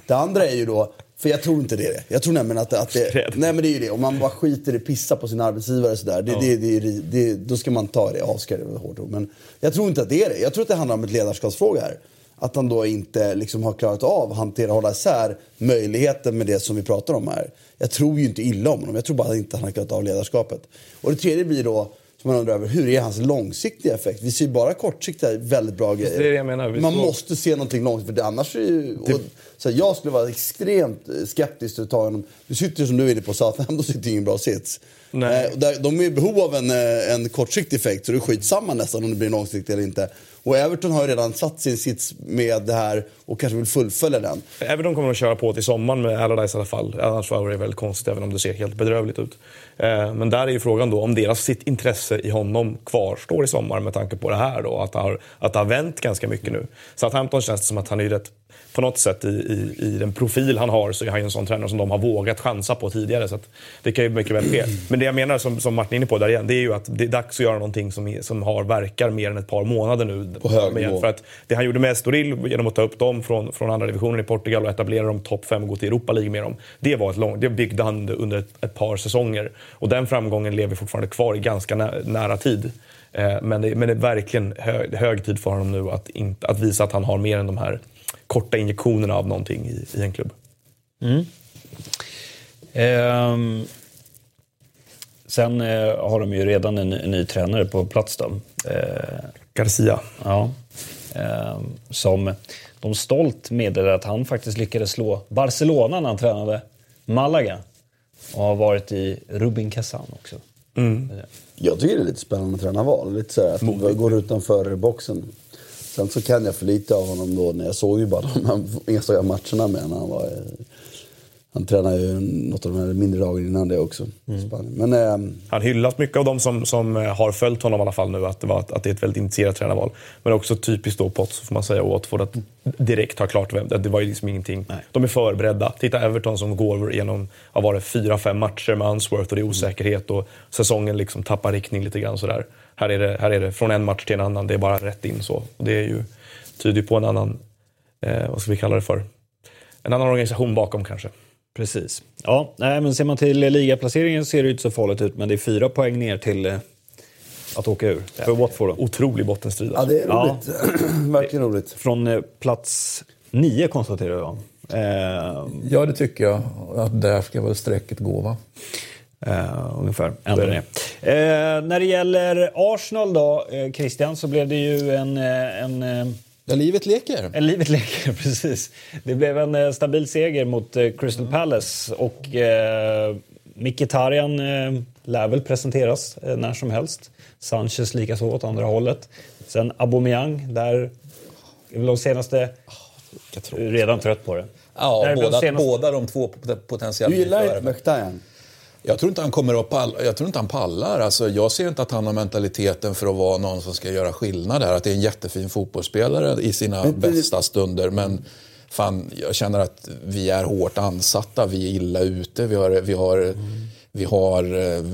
Det andra är ju då, för jag tror inte det är det. Jag tror nämligen att, att det, nej men det är ju det. Om man bara skiter i pissa på sin arbetsgivare sådär. Det, ja. det, det, det, då ska man ta det. Avskräde är hårt ord. Men jag tror inte att det är det. Jag tror att det handlar om ett ledarskapsfråga här. Att han då inte liksom har klarat av att hantera, hålla isär möjligheten med det som vi pratar om här. Jag tror ju inte illa om honom. Jag tror bara att inte han har klarat av ledarskapet. Och det tredje blir då som man undrar över, hur är hans långsiktiga effekt? Vi ser ju bara kortsiktiga väldigt bra grejer. Det är det jag menar. Man så... måste se någonting långsiktigt, för annars är ju, och, så Jag skulle vara extremt skeptisk till att ta honom. Du sitter som du är inne på, Southampton sitter i ingen bra sits. Nej. Eh, där, de är i behov av en, eh, en kortsiktig effekt, så det är skitsamma nästan om det blir långsiktigt eller inte. Och Everton har ju redan satt sin sits med det här och kanske vill fullfölja den. Everton kommer att köra på till sommaren med Allardyce i alla fall. Annars var det väldigt konstigt, även om det ser helt bedrövligt ut. Eh, men där är ju frågan då om deras sitt intresse i honom kvarstår i sommar med tanke på det här då. Att det har, att det har vänt ganska mycket nu. Southampton känns det som att han är rätt på något sätt i, i, i, den profil han har så är han en sån tränare som de har vågat chansa på tidigare. Så det kan ju mycket väl ske. Men det jag menar, som, som Martin är inne på där igen, det är ju att det är dags att göra någonting som, som har, verkar mer än ett par månader nu. På hög nivå. För att det han gjorde med Estoril genom att ta upp dem från, från andra divisionen i Portugal och etablera dem topp fem och gå till Europa League med dem. Det, var ett lång, det byggde han under ett, ett par säsonger. Och den framgången lever fortfarande kvar i ganska nä, nära tid. Eh, men, det, men det är verkligen hög, hög tid för honom nu att, inte, att visa att han har mer än de här korta injektionerna av någonting i, i en klubb. Mm. Um, sen uh, har de ju redan en, en ny tränare på plats. Då. Uh, Garcia. Ja. Uh, som de stolt meddelar att han faktiskt lyckades slå Barcelona när han tränade Malaga. Och har varit i Rubin Kazan också. Mm. Jag tycker det är lite spännande tränarval. Lite så här, att går utanför boxen. Sen så kan jag för lite av honom då. När jag såg ju bara de här enstaka matcherna med honom. Han, var, han tränade ju något av de här mindre lagen innan det också. Mm. Men, eh, han hyllas mycket av de som, som har följt honom i alla fall nu. Att det, var, att det är ett väldigt initierat tränarval. Men också typiskt då Potts får man säga och Watford att direkt ha klart vem det var ju liksom ingenting. Nej. De är förberedda. Titta Everton som går igenom, vad var det, fyra, fem matcher med Unsworth och det är osäkerhet och säsongen liksom tappar riktning lite grann sådär. Här är, det, här är det från en match till en annan, det är bara rätt in så. Och det är ju, tyder på en annan, eh, vad ska vi kalla det för? En annan organisation bakom kanske. Precis. Ja, nej, men ser man till ligaplaceringen ser det inte så farligt ut, men det är fyra poäng ner till eh, att åka ur för Watford. Otrolig bottenstrid. Ja, det är roligt. Ja. Verkligen roligt. Från eh, plats nio konstaterar jag. Eh, ja, det tycker jag. Att där ska väl strecket gå, va? Uh, ungefär. Ändå det. Uh, när det gäller Arsenal då, uh, Christian, så blev det ju en... en ja, livet leker. En livet leker, precis. Det blev en stabil seger mot Crystal Palace och uh, Mkhitaryan lär väl presenteras när som helst. Sanchez likaså åt andra hållet. Sen Aubameyang, där är väl de senaste... Oh, redan trött på det. Ja, båda, de senaste... båda de två potentiella Du gillar Mkhitaryan? Jag tror inte han kommer att palla, jag tror inte han pallar. Alltså, jag ser inte att han har mentaliteten för att vara någon som ska göra skillnad där. Att det är en jättefin fotbollsspelare i sina men, bästa stunder. Men, fan, jag känner att vi är hårt ansatta, vi är illa ute, vi har, vi har, vi har eh,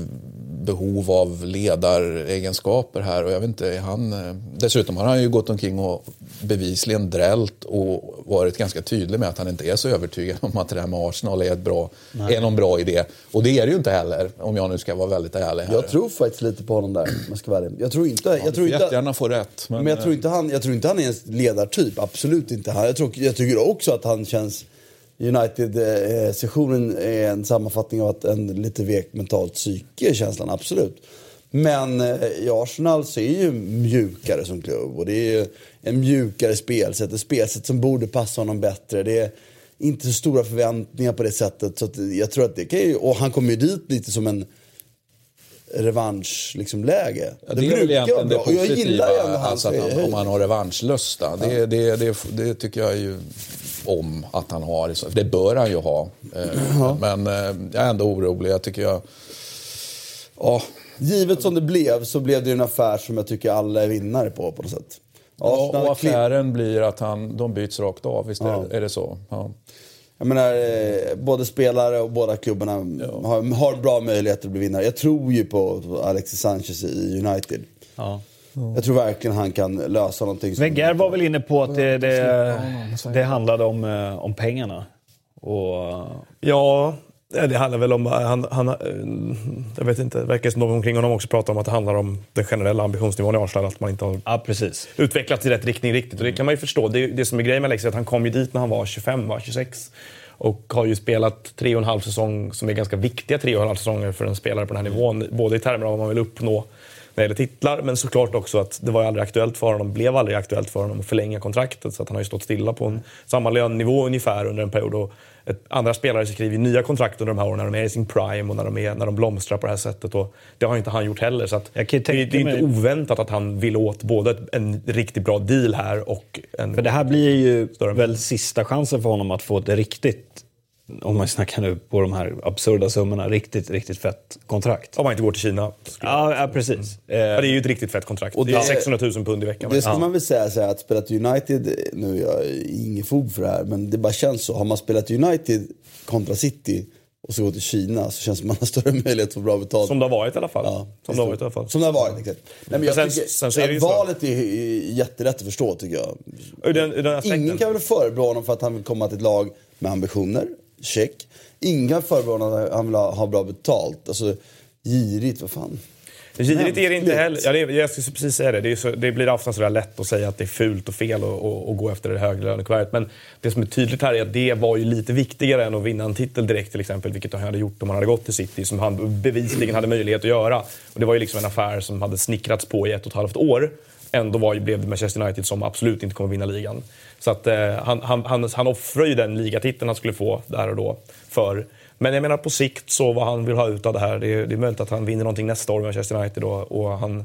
behov av ledaregenskaper här och jag vet inte, han, eh, dessutom har han ju gått omkring och bevisligen drällt och varit ganska tydlig med att han inte är så övertygad om att det här med Arsenal är, ett bra, är någon bra idé. Och det är det ju inte heller, om jag nu ska vara väldigt ärlig. Här. Jag tror faktiskt lite på honom där, om jag ska vara ärlig. Jag tror inte... Jag tror jättegärna få rätt. Men jag tror inte han, jag tror inte han är en ledartyp. Absolut inte. Han- Jag, tror, jag tycker också att han känns... United-sessionen är en sammanfattning av att en lite vek mentalt psyke, känslan. Absolut. Men eh, i Arsenal så är ju mjukare som klubb. Och det är ju en mjukare spelsätt. Ett spelsätt som borde passa honom bättre. Det är inte så stora förväntningar på det sättet. Så jag tror att det kan ju, och han kommer ju dit lite som en revanschläge. Liksom, läge. Ja, det, är det vara bra. Och jag gillar ju ändå hans alltså att han, om han har revanschlusta. Det, det, det, det tycker jag ju om att han har. För Det bör han ju ha. Eh, Men eh, jag är ändå orolig. Jag tycker jag... Ja, Givet som det blev så blev det en affär som jag tycker alla är vinnare på på något sätt. Ja, och affären blir att han, de byts rakt av, visst är, är det så? Ja. Jag menar, eh, både spelare och båda klubbarna har, har bra möjligheter att bli vinnare. Jag tror ju på Alexis Sanchez i United. Ja. Jag tror verkligen han kan lösa någonting. Som Wenger var väl inne på att det, det, det handlade om, eh, om pengarna. Och, Ja, det handlar väl om... Han, han, eh, jag vet inte, det verkar som de omkring honom också pratar om att det handlar om den generella ambitionsnivån i Arsenal. Att man inte har ja, precis. utvecklats i rätt riktning riktigt. Och det kan man ju förstå. Det, det som är grejen med Alexis är att han kom ju dit när han var 25, va? 26. Och har ju spelat tre och en halv säsong som är ganska viktiga tre och en halv säsonger för en spelare på den här nivån. Både i termer av vad man vill uppnå det gäller titlar, men såklart också att det var aldrig aktuellt för honom, blev aldrig aktuellt för honom att förlänga kontraktet. Så att han har ju stått stilla på en samma lönenivå ungefär under en period. Och ett, andra spelare skriver nya kontrakt under de här åren när de är i sin prime och när de, är, när de blomstrar på det här sättet. Och det har inte han gjort heller. Så det, det är inte mig- oväntat att han vill åt både en riktigt bra deal här och en... För det här blir ju väl sista chansen för honom att få ett riktigt, om man snackar nu på de här absurda summorna, riktigt, riktigt fett kontrakt. Om han inte går till Kina. Ja, ja precis. Ja, Eh, det är ju ett riktigt fett kontrakt. Och det är det- 600 000 pund i veckan. Det ska Ja. man väl säga så här, att spela till United, nu är jag ingen fog för det här, men det bara känns så. Har man spelat United kontra City och så går till Kina så känns det som man har större möjlighet att få bra betalt. Som det har varit i alla fall. Ja, som det har varit i alla fall. Som det har varit, exakt. Nej, men jag sen- tycker, sen är valet är är jättelätt att förstå tycker jag. Den, den. Ingen kan väl förebrå honom för att han vill komma till ett lag med ambitioner. Check. Ingen kan förebrå honom för att han vill ha, ha bra betalt. Alltså, girigt, vad fan. Girigt är det inte heller. Ja, det, jag skulle precis säga det. Det, så, det blir ofta sådär lätt att säga att det är fult och fel att gå efter det högre lönekuvertet. Men det som är tydligt här är att det var ju lite viktigare än att vinna en titel direkt till exempel. Vilket han hade gjort om han hade gått till City, som han bevisligen hade möjlighet att göra. Och det var ju liksom en affär som hade snickrats på i ett och ett halvt år. Ändå var, blev det Manchester United som absolut inte kommer vinna ligan. Så att, eh, han, han, han, han offrar ju den ligatiteln han skulle få där och då för men jag menar på sikt så vad han vill ha ut av det här. Det är, det är möjligt att han vinner någonting nästa år med Manchester United. Och, och han,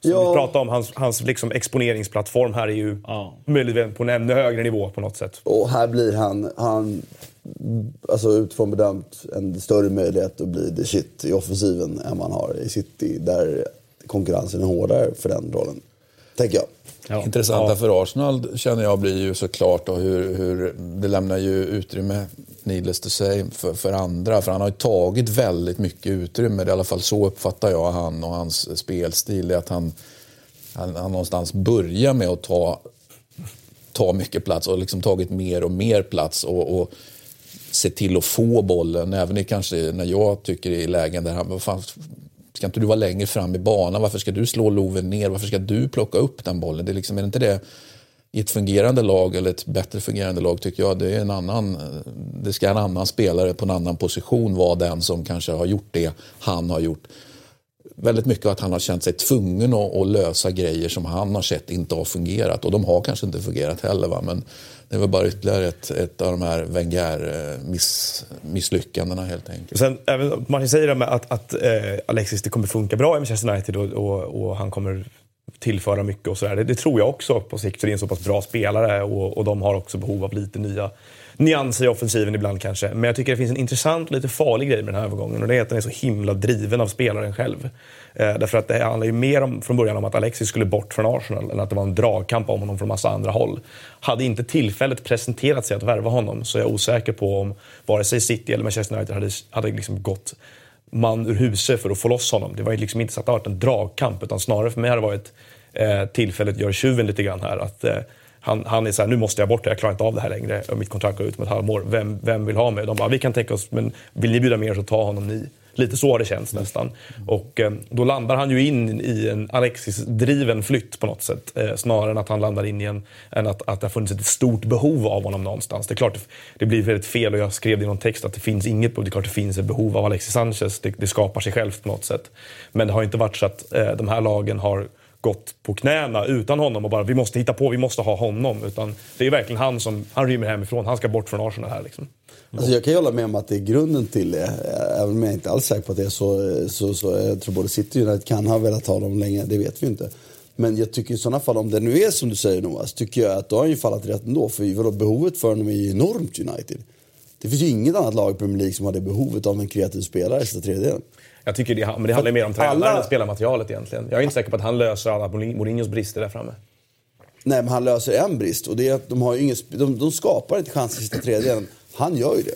som Ja. vi pratade om, hans, hans liksom exponeringsplattform här är ju Ja. möjligen på en ännu högre nivå på något sätt. Och här blir han, han alltså utifrån bedömt, en större möjlighet att bli the shit i offensiven än man har i City. Där konkurrensen är hårdare för den rollen. Tänker jag. ja. Intressanta för Arsenal känner jag blir ju såklart då hur, hur det lämnar ju utrymme, needless to say, för, för andra. För han har ju tagit väldigt mycket utrymme. Det är I alla fall så uppfattar jag han och hans spelstil. Att han, han, han någonstans börjar med att ta, ta mycket plats och liksom tagit mer och mer plats. och, och se till att få bollen, även i kanske när jag tycker i lägen där han, vad fan, ska inte du vara längre fram i banan? Varför ska du slå loven ner? Varför ska du plocka upp den bollen? Det är, liksom, är det inte det i ett fungerande lag eller ett bättre fungerande lag tycker jag det är en annan, det ska en annan spelare på en annan position vara den som kanske har gjort det han har gjort. Väldigt mycket att han har känt sig tvungen att, att lösa grejer som han har sett inte har fungerat och de har kanske inte fungerat heller va? men det var bara ytterligare ett, ett av de här Wenger-misslyckandena eh, helt enkelt. Sen, även Martin säger det med att, att eh, Alexis det kommer funka bra i Manchester United och, och, och han kommer tillföra mycket och sådär. Det, det tror jag också på sikt, för det är en så pass bra spelare och, och de har också behov av lite nya, nyanser i offensiven ibland kanske. Men jag tycker det finns en intressant och lite farlig grej med den här övergången och det är att den är så himla driven av spelaren själv. Eh, därför att det handlar ju mer om, från början om att Alexis skulle bort från Arsenal än att det var en dragkamp om honom från massa andra håll. Hade inte tillfället presenterat sig att värva honom så är jag osäker på om vare sig City eller Manchester United hade, hade liksom gått man ur huset för att få loss honom. Det var ju liksom inte så att det varit en dragkamp utan snarare för mig har det varit eh, tillfället gör tjuven lite grann här. Att, eh, han, han är så här, nu måste jag bort det, jag klarar inte av det här längre. Mitt kontrakt går ut om ett halvår. Vem, vem vill ha mig? De bara, vi kan tänka oss, men vill ni bjuda mer så ta honom ni. Lite så har det känts nästan. Och eh, då landar han ju in i en Alexis-driven flytt på något sätt. Eh, snarare än att han landar in i en, än att, att det har funnits ett stort behov av honom någonstans. Det är klart, det blir väldigt fel och jag skrev det i någon text att det finns inget behov. Det är klart det finns ett behov av Alexis Sanchez. Det, det skapar sig självt på något sätt. Men det har inte varit så att eh, de här lagen har gått på knäna utan honom och bara vi måste hitta på, vi måste ha honom. Utan det är verkligen han som, han rymmer hemifrån, han ska bort från Arsenal här liksom. Alltså jag kan ju hålla med om att det är grunden till det. Eh, även om jag inte alls är säker på att det är så. Eh, så, så eh, jag tror både City och United kan ha velat ha dem länge, det vet vi inte. Men jag tycker i sådana fall, om det nu är som du säger Noah, så tycker jag att då har han ju fallit rätt ändå. För vadå, behovet för honom är ju enormt United. Det finns ju inget annat lag i Premier League som har det behovet av en kreativ spelare i sista tredjedelen. Jag tycker det, men det handlar mer om tränaren alla- än spelarmaterialet egentligen. Jag är inte säker på att han löser alla Mourinhos brister där framme. Nej, men han löser en brist och det är att de, har sp- de, de skapar inte chans i sista tredjedelen. Han gör ju det.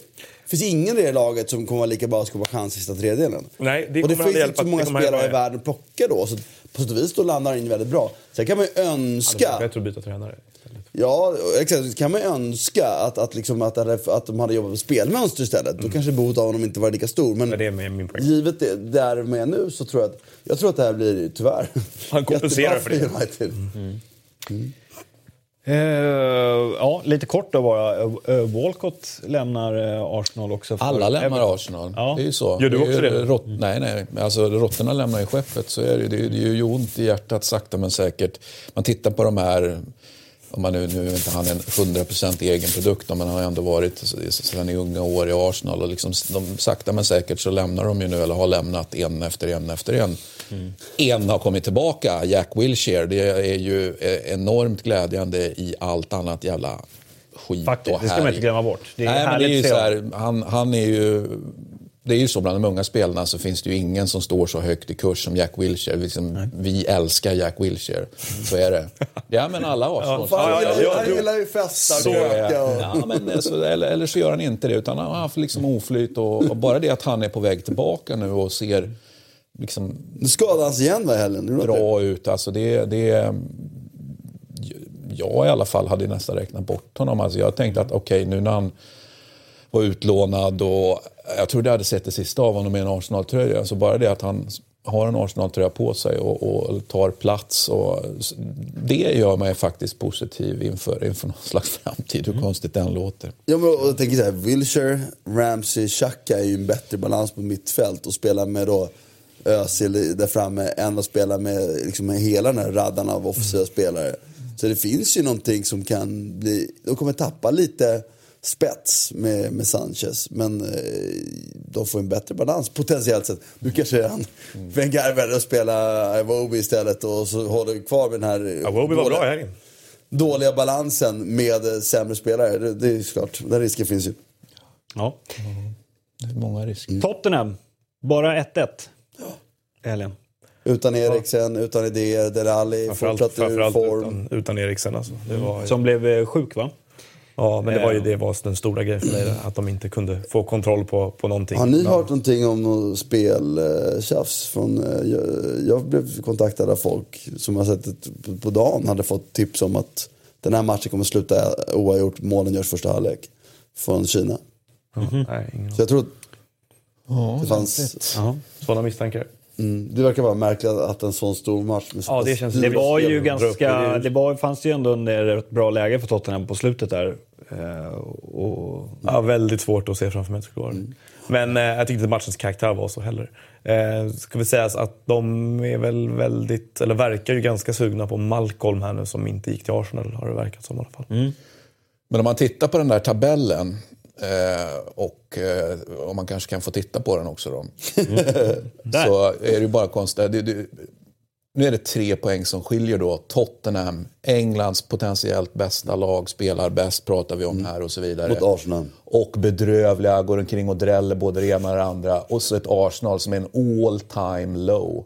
Det finns ingen i det laget som kommer vara lika bra att skapa chans i sista tredjedelen. Nej, det och det finns inte så många spelare i världen att plocka då. Så på sätt och vis då landar han in väldigt bra. Sen kan man ju Det önska... bättre att byta tränare. istället. Ja, exakt. Kan man ju önska att, att, liksom, att, det hade- att de hade jobbat med spelmönster istället. Då kanske behovet av honom inte var lika stor. Men Men det är med min poäng. givet det där med nu så tror jag att, jag tror att det här blir tyvärr Han kompenserar för det. United. Eh, ja, lite kort då bara. Eh, Walcott lämnar eh, Arsenal också. Alla lämnar Everton. Arsenal. Ja. Det är ju så. Gör du också det? Rått, nej, nej. Alltså, råttorna lämnar ju skeppet. Så är det, det, är- det är ju ont i hjärtat sakta men säkert. Man tittar på de här, om man nu, nu är inte han en 100% egen produkt, men han har ändå varit sedan i unga år i Arsenal. Och liksom, de, sakta men säkert så lämnar de ju nu, eller har lämnat en efter en efter en. En har kommit tillbaka, Jack Wilshere. Det är ju eh, enormt glädjande i allt annat jävla skit Faktiskt, och det ska man härj. inte glömma bort. Det är Nej, men det är ju så här, han, han är ju... Det är ju så bland de unga spelarna så finns det ju ingen som står så högt i kurs som Jack Wilshere. Liksom, vi älskar Jack Wilshere. Så är det. Ja, men alla Arsenal. Ja, ja, han gillar ju festa och Så. Ja, men alltså, eller, eller så gör han inte det, utan han har haft liksom oflyt. Och, och bara det att han är på väg tillbaka nu och ser liksom, Nu skadade han sig igen va helgen? Det? bra ut. Alltså det, det, jag i alla fall hade nästan räknat bort honom. Alltså jag tänkte att okej, nu när han var utlånad och jag trodde jag hade sett det sista av honom i en Arsenal-tröja. Alltså bara det att han har en Arsenal-tröja på sig och, och tar plats. Och, det gör mig faktiskt positiv inför, inför någon slags framtid, hur konstigt den låter. Ja, men, och jag tänker så här, Wilshire, Ramsey, Xhaka är ju en bättre balans på mittfält och spela med då Özil där framme än att spela med, liksom, med hela den här raddan av offensiva spelare. Så det finns ju någonting som kan bli... De kommer tappa lite spets med, med Sanchez, men eh, de får en bättre balans potentiellt sett. Nu kanske han Wenger väljer att spela Iwobi istället och så håller kvar med den här... Ja, Wobi var dåliga- bra i dåliga balansen med eh, sämre spelare. Det, det är klart, den risken finns ju. Ja. Det är många risker. Tottenham, bara 1-1. Helgen. Utan Eriksen, utan idéer, Dele Alli Framförallt, fortsatt ur form. utan, utan Eriksen. Alltså. Det var, Som blev eh, sjuk va? ja, men det var ju Ja. det var den stora grejen för mig. Att de inte kunde få kontroll på, på någonting. Har ni hört någonting om något speltjafs? Från, eh, jag, jag blev kontaktad av folk som har sett på- dagen hade fått tips om att den här matchen kommer sluta oavgjort, målen görs första halvlek. Från Kina. Ja, nej, ingen Så jag tror att det fanns... Ja. Sådana misstankar. Mm, det verkar vara märkligt att en sån stor match med Ja, det känns- Det var ju ganska... Det var, fanns ju ändå en rätt bra läge för Tottenham på slutet där. Eh, och, Ja, väldigt svårt att se framför mig skulle vara det. Men eh, jag tyckte inte matchens karaktär var så heller. Eh, ska vi säga att de är väl väldigt, eller verkar ju ganska sugna på Malcolm här nu som inte gick till Arsenal har det verkat som i alla fall. Men om man tittar på den där tabellen eh, och eh, om man kanske kan få titta på den också då. Där. så är det ju bara konstigt. Det, det, nu är det tre poäng som skiljer då. Tottenham, Englands potentiellt bästa lag, spelar bäst pratar vi om här och så vidare. Mot Arsenal. Och bedrövliga, går omkring och dräller både det ena och det andra. Och så ett Arsenal som är en all time low.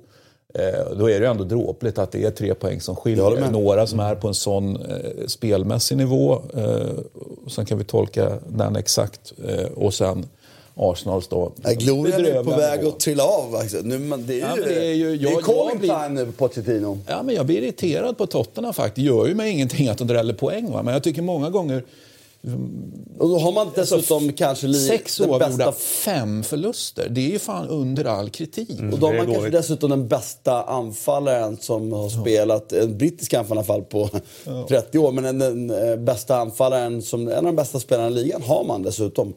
Eh, då är det ju ändå dråpligt att det är tre poäng som Jag skiljer. med. Några som är på en sån eh, spelmässig nivå. Eh, sen kan vi tolka den exakt. Och sen Arsenals då. Nej, Glorian är på väg nivå. att trilla av. Alltså. Nu, man, det är ju, Ja, men det är ju- det är jag- calling jag blir- time nu på Pochettino. Ja, men jag blir irriterad på Tottenham faktiskt. Det gör ju mig ingenting att de dräller poäng. Va? Men jag tycker många gånger, Och då har man dessutom kanske li, sex oavgjorda, bästa fem förluster. Det är ju fan under all kritik. Och då har man kanske dessutom den bästa anfallaren som har spelat, en brittisk anfallare i alla fall på 30 år, men den, den eh, bästa anfallaren, som, en av de bästa spelarna i ligan har man dessutom.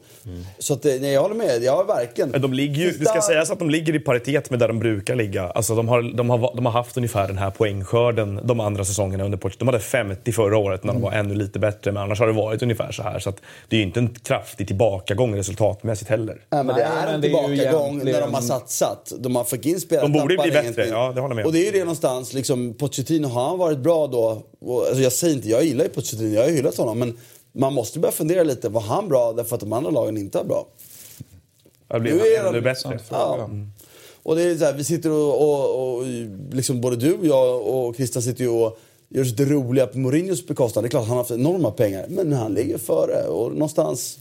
Så att, eh, nej, jag håller med, jag har verkligen... Men de ligger ju, det ska sägas att de ligger i paritet med där de brukar ligga. Alltså de, har, de, har, de har haft ungefär den här poängskörden de andra säsongerna under Pochettino. De hade 50 förra året när de var ännu lite bättre, men annars har det varit ungefär så här. Så att det är ju inte en kraftig tillbakagång resultatmässigt heller. Nej, men det Nej, är en men det är ju tillbakagång egentligen- när de har satsat. De har fått in spelare. De borde bli bättre, ingenting. ja, det håller med. Och det är ju det någonstans, liksom, Pochettino, har han varit bra då? Och, alltså, jag säger inte, jag gillar ju Pochettino, jag har ju hyllat honom. Men man måste börja fundera lite, var han bra därför att de andra lagen inte är bra? Det blir Nu är ännu de- bättre. Ja. Och det är så här, vi sitter och, och, och liksom både du och jag och Christian sitter ju och gör oss lite roliga på Mourinhos bekostnad. Det är klart han har haft enorma pengar, men han ligger före. Och någonstans,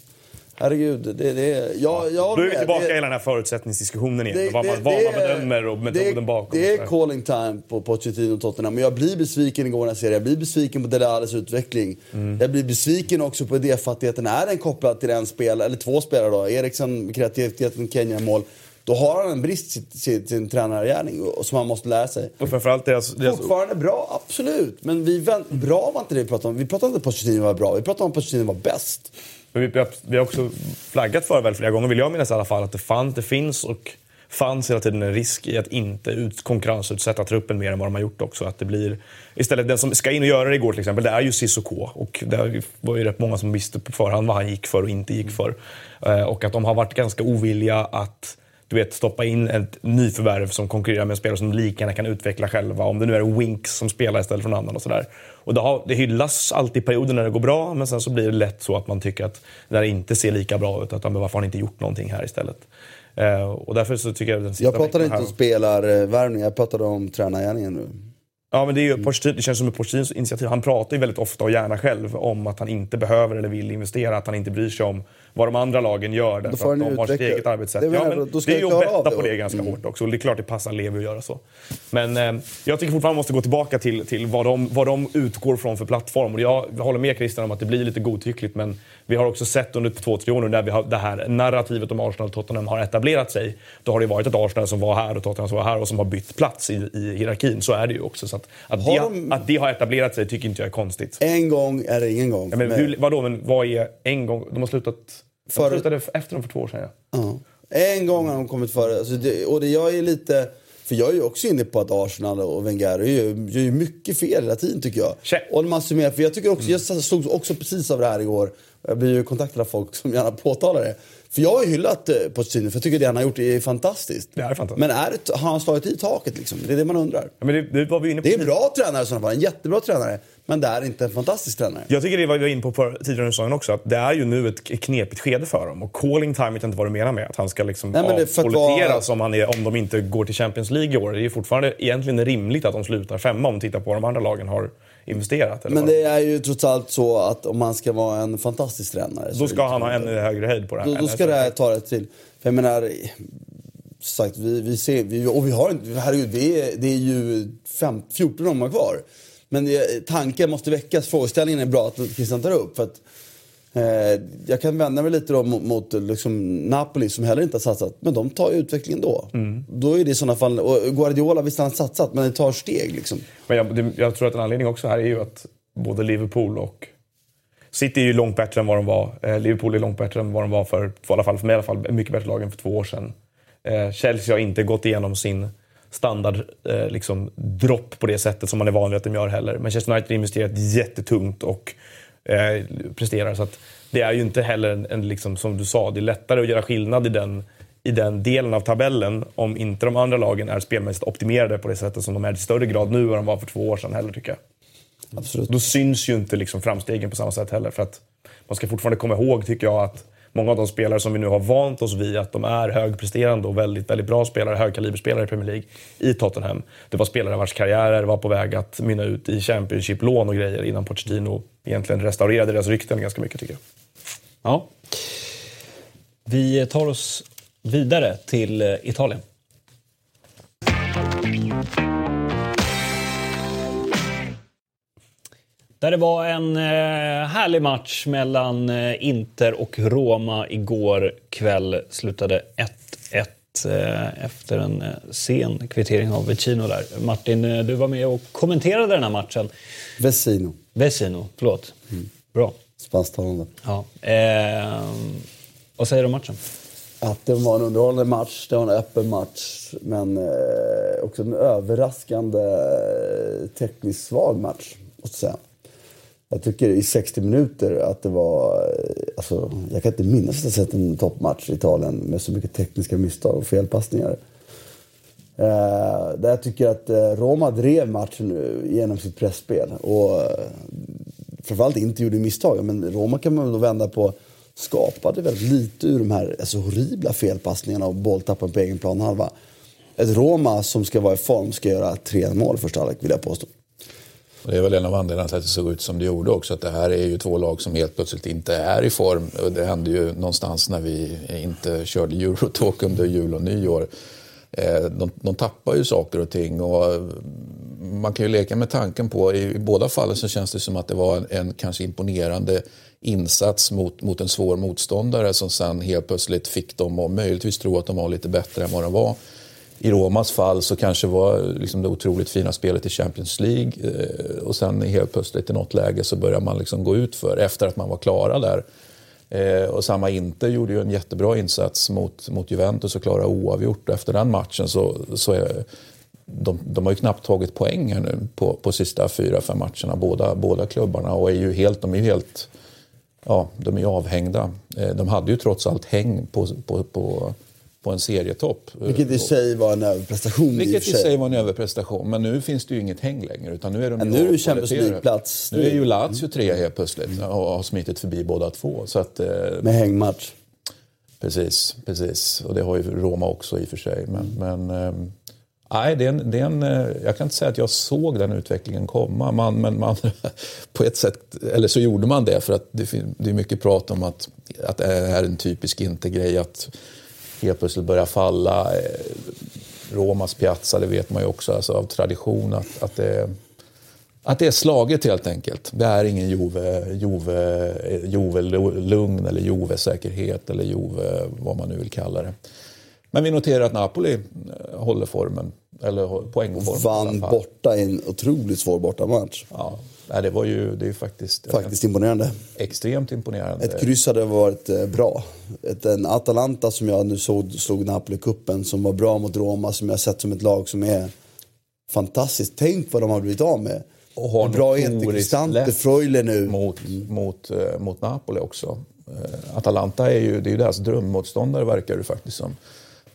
herregud, det, det, jag, jag Då är vi tillbaka Det- i hela den här förutsättningsdiskussionen igen. det- vad man, det- vad det man bedömer och metoden det, bakom. Det är calling time på Pochettino och Tottenham. Men jag blir besviken igår när jag ser det. Jag blir besviken på Dele Allis utveckling. Mm. Jag blir besviken också på idéfattigheten. Är den kopplad till en spelare, eller två spelare då, Eriksen, kreativiteten, Kenya-mål. Då har han en brist i sin, sin tränargärning och- som han måste lära sig. Och framförallt deras, deras Fortfarande bra, absolut. Men vi, vänt- bra var inte det vi pratade om. Vi pratade inte om att Pochettino var bra. Vi pratade om att Pochettino var bäst. Men vi, vi, har, vi har också flaggat för väl flera gånger, vill jag minnas i alla fall, att det, fann, det finns och fanns hela tiden en risk i att inte ut, konkurrensutsätta truppen mer än vad de har gjort också. Att det blir, istället den som ska in och göra det igår till exempel, det är ju Cissoko. Och det var ju rätt många som visste på förhand vad han gick för och inte gick för. Eh, och att de har varit ganska ovilliga att du vet, stoppa in ett nyförvärv som konkurrerar med en spelare som lika gärna kan utveckla själva. Om det nu är Winks som spelar istället för någon annan och sådär. Och det, har, det hyllas alltid i perioder när det går bra, men sen så blir det lätt så att man tycker att när det inte ser lika bra ut, att men varför har ni inte gjort någonting här istället? Eh, och därför så tycker jag den sista Jag pratade inte om spelarvärvning, jag pratade om tränargärningen nu. Ja, men det, är Mm. ju Pochettino, det känns som ett Pochettinos initiativ. Han pratar ju väldigt ofta och gärna själv om att han inte behöver eller vill investera, att han inte bryr sig om vad de andra lagen gör därför får att de har sitt eget arbetssätt. Det ja, men då ska det är ju att betta det. på det ganska Mm. hårt också. Och det är klart det passar Levi att göra så. Men eh, jag tycker fortfarande man måste gå tillbaka till, till vad, de, vad de utgår från för plattform. Och jag, håller med Christian om att det blir lite godtyckligt, men vi har också sett under två, tre år nu när vi har, det här narrativet om Arsenal och Tottenham har etablerat sig. Då har det varit ett Arsenal som var här och Tottenham som var här och som har bytt plats i, i hierarkin. Så är det ju också. Så att, att, Har det, de- att det har etablerat sig tycker inte jag är konstigt. En gång är det ingen gång. Ja, men Men- hur, vadå, men vad är en gång? De har slutat... För- slutade efter dem för två år sedan, ja. Ja. En gång har de kommit före. Alltså det, och det jag är lite... För jag är ju också inne på att Arsenal och Wenger gör, ju mycket fel hela tiden tycker jag. Och när man summerar, för jag tycker också, jag slogs också precis av det här igår. Jag blir ju kontaktad av folk som gärna påtalar det. För jag har ju hyllat eh, Pochettino för jag tycker det han har gjort är fantastiskt. Det är fantastiskt. Men är det, har han slagit i taket liksom? Det är det man undrar. ja det, det var vi inne på. Det är en bra tränare i sådana fall, en jättebra tränare. Men det är inte en fantastisk tränare. Jag tycker det var vi var inne på för, tidigare under säsongen också, att det är ju nu ett knepigt skede för dem. Och calling time vet jag inte vad du menar med. Att han ska liksom avpoliteras vara- om, han är, om de inte går till Champions League i år. Det är fortfarande egentligen rimligt att de slutar femma om man tittar på vad de andra lagen har investerat. Eller Men det är ju trots allt så att om man ska vara en fantastisk tränare Då ska han ha ännu högre höjd på det här. Då, då ska det här ta det till. För jag menar, sagt, vi, vi ser, vi, och vi har inte, herregud, det är, det är ju fem, 14 omgångar kvar. Men det, tanken måste väckas, frågeställningen är bra att Christian tar upp. För att, eh, jag kan vända mig lite mot, mot liksom Napoli som heller inte har satsat. Men de tar utvecklingen då. Mm. Då är det i sådana fall, och Guardiola visst han har satsat men det tar steg liksom. Men jag, det, jag tror att en anledning också här är ju att både Liverpool och City är ju långt bättre än vad de var. Eh, Liverpool är långt bättre än vad de var för, för, i alla fall, för mig i alla fall, mycket bättre lag än för två år sedan. Eh, Chelsea har inte gått igenom sin standard eh, liksom, dropp på det sättet som man är van vid att de gör heller. Manchester United har investerat jättetungt och eh, presterar. Så att det är ju inte heller en, en liksom, som du sa, det är lättare att göra skillnad i den i den delen av tabellen om inte de andra lagen är spelmässigt optimerade på det sättet som de är i större grad nu än de var för två år sedan heller tycker jag. Absolut. Då syns ju inte liksom framstegen på samma sätt heller. För att man ska fortfarande komma ihåg, tycker jag, att många av de spelare som vi nu har vant oss vid att de är högpresterande och väldigt, väldigt bra spelare, högkaliberspelare i Premier League i Tottenham. Det var spelare vars karriärer var på väg att mynna ut i Championship-lån och grejer innan Pochettino egentligen restaurerade deras rykten ganska mycket tycker jag. Ja. Vi tar oss vidare till eh, Italien. Där det var en eh, härlig match mellan eh, Inter och Roma igår kväll. Slutade 1-1 eh, efter en sen kvittering av Vecino där. Martin, du var med och kommenterade den här matchen. Vesino, Vecino, förlåt. Bra. spansktalande. Ja. Eh, vad säger du om matchen? Att det var en underhållande match, det var en öppen match. Men också en överraskande tekniskt svag match, måste jag säga. Jag tycker i 60 minuter att det var... Eh, alltså, jag kan inte minnas att jag sett en toppmatch i Italien med så mycket tekniska misstag och felpassningar. Eh, där jag tycker att eh, Roma drev matchen nu genom sitt pressspel och eh, framförallt inte gjorde misstag. Men Roma kan man då vända på skapade väldigt lite ur de här alltså, horribla felpassningarna och bolltappen på egen planhalva. Ett Roma som ska vara i form ska göra tre mål första halvlek vill jag påstå. Och det är väl en av anledningarna till att det såg ut som det gjorde också. Att det här är ju två lag som helt plötsligt inte är i form. Och det hände ju någonstans när vi inte körde Eurotalk under jul och nyår. Eh, de, de tappar ju saker och ting. Och eh, man kan ju leka med tanken på, i, i båda fallen så känns det som att det var en, en kanske imponerande insats mot, mot en svår motståndare som sen helt plötsligt fick dem att möjligtvis tro att de var lite bättre än vad de var. I Romas fall så kanske var liksom det otroligt fina spelet i Champions League eh, och sen helt plötsligt i något läge så börjar man liksom gå ut för efter att man var klara där. Eh, och samma Inter gjorde ju en jättebra insats mot, mot Juventus och klarade oavgjort. Efter den matchen så, så är de, de har ju knappt tagit poäng här nu på, på sista fyra, fem matcherna, båda, båda klubbarna. Och är ju helt, de är ju helt ja, de är avhängda. Eh, De hade ju trots allt häng på, på, på, på en serietopp. Vilket i sig var en överprestation. Vilket i sig. var en överprestation. Men nu finns det ju inget häng längre. Utan nu är de nu är det Champions. League-plats. Nu är ju Lazio trea helt plötsligt och har smitit förbi båda två. Så att, eh, Med hängmatch. Precis, precis. Och det har ju Roma också i och för sig. Men, men ehm, nej, det är en, det är en, eh, jag kan inte säga att jag såg den utvecklingen komma. Man, men man, på ett sätt, eller så gjorde man det för att det, det är mycket prat om att, att det är en typisk inte-grej. Att helt plötsligt börja falla. Eh, Romas Piazza, det vet man ju också alltså, av tradition att, att det att det är slaget helt enkelt. Det är ingen Juve, Juve, Juve lugn eller Juve-säkerhet eller Juve vad man nu vill kalla det. Men vi noterar att Napoli eh, håller formen, eller poängformen. Vann borta i en otroligt svår bortamatch. Ja, nej, det var ju det är faktiskt, Faktiskt imponerande. eh, extremt imponerande. Ett kryss hade varit eh, bra. Ett, en Atalanta som jag nu såg slog Napoli-cupen som var bra mot Roma som jag sett som ett lag som är fantastiskt. Tänk vad de har blivit av med. Och har bra lätt Freuler nu. mot, mot, eh, mot Napoli också. Eh, Atalanta är ju, det är ju deras drömmotståndare verkar det faktiskt som.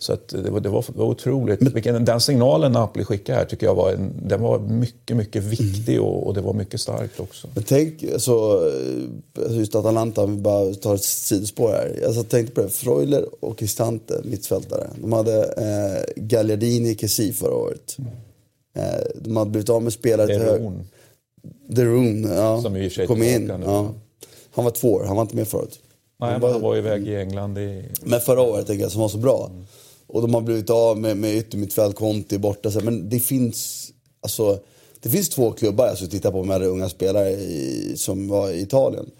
Så att det, var, det, var, otroligt. Vilken, den signalen Napoli skickade här tycker jag var, en, den var mycket, mycket viktig och, och det var mycket starkt också. Men tänk, alltså, eh, just Atalanta, om vi bara tar ett sidospår här. Alltså, tänkte på det, Freuler och Cristante, mittfältare. De hade eh, Gagliardini Kessi förra året. Eh, de hade blivit av med spelare till höger. Derun, ja. Som i och kom in. Ja. Han var två år, han var inte med förut. Nej, Han men han var iväg i England i... Men förra året tänker jag, som var så bra. Och de har blivit av med, med yttermittfält, Conti borta. Så, men det finns, alltså, det finns två klubbar jag alltså, titta på med unga spelare i, som var i Italien.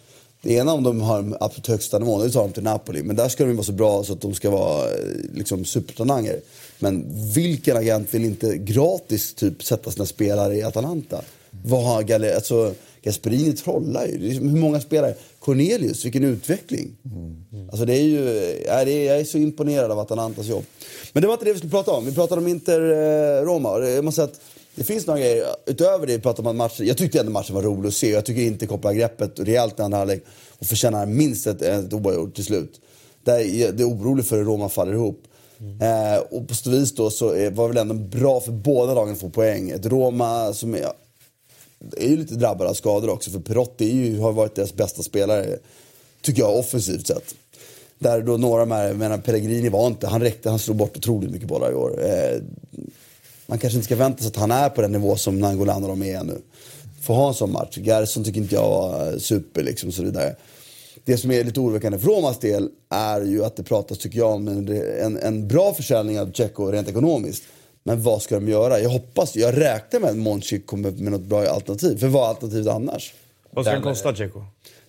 Det ena om de har absolut högsta nivån, det tar de till Napoli. Men där ska de vara så bra så att de ska vara eh, liksom, supertalanger. Men vilken agent vill inte gratis typ, sätta sina spelare i Atalanta? Vad har Galler... alltså, Gasperini trollar ju. Hur många spelare? Cornelius, vilken utveckling. Mm. Alltså det är ju, ja, det är, jag är så imponerad av Atalantas jobb. Men det var inte det vi skulle prata om. Vi pratade om Inter-Roma. Eh, Jag måste att det finns några grejer utöver det vi pratade om att matchen. Jag tyckte ändå matchen var rolig att se. Jag tycker inte koppla greppet rejält i andra halvlek och förtjänar minst ett, ett oavgjort till slut. Där är det är orolig för hur Roma faller ihop. Mm. Eh, och på så vis då så var det väl ändå bra för båda lagen att få poäng. Ett Roma som är, är ju lite drabbade av skador också för Perotti är ju, har varit deras bästa spelare, tycker jag, offensivt sett. Där då några med, de menar Pellegrini var inte, han räckte, han slog bort otroligt mycket bollar i år. Eh, man kanske inte ska vänta sig att han är på den nivå som Nangolan och de är nu. Får ha en sån match. Gerson tycker inte jag var super liksom så vidare. Det som är lite oroväckande för Romas del är ju att det pratas, tycker jag, om en, en, en bra försäljning av Tjecho rent ekonomiskt. Men vad ska de göra? Jag hoppas, jag räknar med att Monchi kommer med något bra alternativ. För vad är alternativet annars? Vad ska den Den- kosta, Dzeko?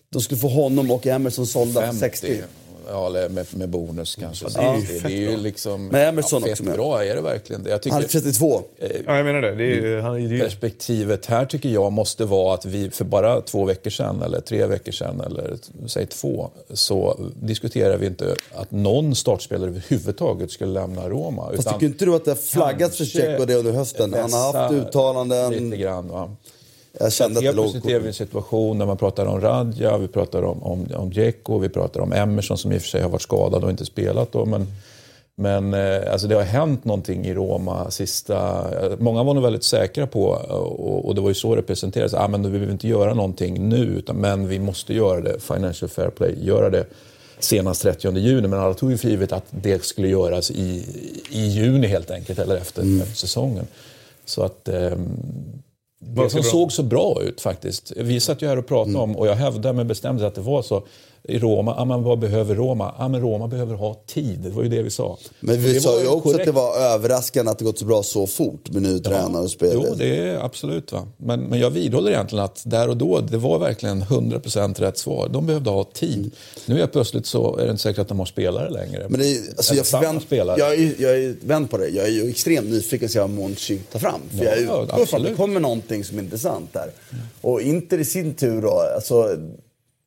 De skulle få honom och Emerson sålda för 60. Ja, eller med, med bonus kanske. det är ju det, fett är ju bra. liksom... Men Emerson ja, också fett med. bra är det verkligen. Jag tycker, Han är 32. Ja, jag menar det. det är ju, han är ju Perspektivet här tycker jag måste vara att vi för bara två veckor sedan eller tre veckor sedan eller säg två så diskuterade vi inte att någon startspelare överhuvudtaget skulle lämna Roma. Fast tycker inte du att det har flaggats för Tjecho det under hösten? Han har haft uttalanden. Lite grann, va? Jag kände att det Helt låg plötsligt är vi i en situation där man pratar om Radja, vi pratar om, om, om Dzeko, vi pratar om Emerson som i och för sig har varit skadad och inte spelat då. Men, men eh, alltså det har hänt någonting i Roma sista... eh, Många var nog väldigt säkra på, eh, och, och det var ju så det presenterades, ah, men vi vill inte göra någonting nu, utan, men vi måste göra det, Financial Fair Play, göra det senast 30 juni. Men alla tog ju för givet att det skulle göras i, i juni helt enkelt, eller efter, efter säsongen. Så att... ska som bra? såg så bra ut faktiskt. Vi satt ju här och pratade om, och jag hävdar med bestämdhet att det var så. I Roma, ja, men vad behöver Roma? Ja, men Roma behöver ha tid. Det var ju det vi sa. Men vi sa ju också att korrekt. det var överraskande att det gått så bra så fort med ny tränare och spelare. Jo, det är absolut. Va? Men, men jag vidhåller egentligen att där och då, det var verkligen 100% rätt svar. De behövde ha tid. Nu är plötsligt så är det inte säkert att de har spelare längre. Men det är, alltså jag, förvänt, spelare. jag, är, jag är vänd på det. Jag är ju extremt nyfiken på vad Monchi tar fram. För Ja, jag är utgår från att det kommer någonting som är intressant där. Och Inter i sin tur då, alltså,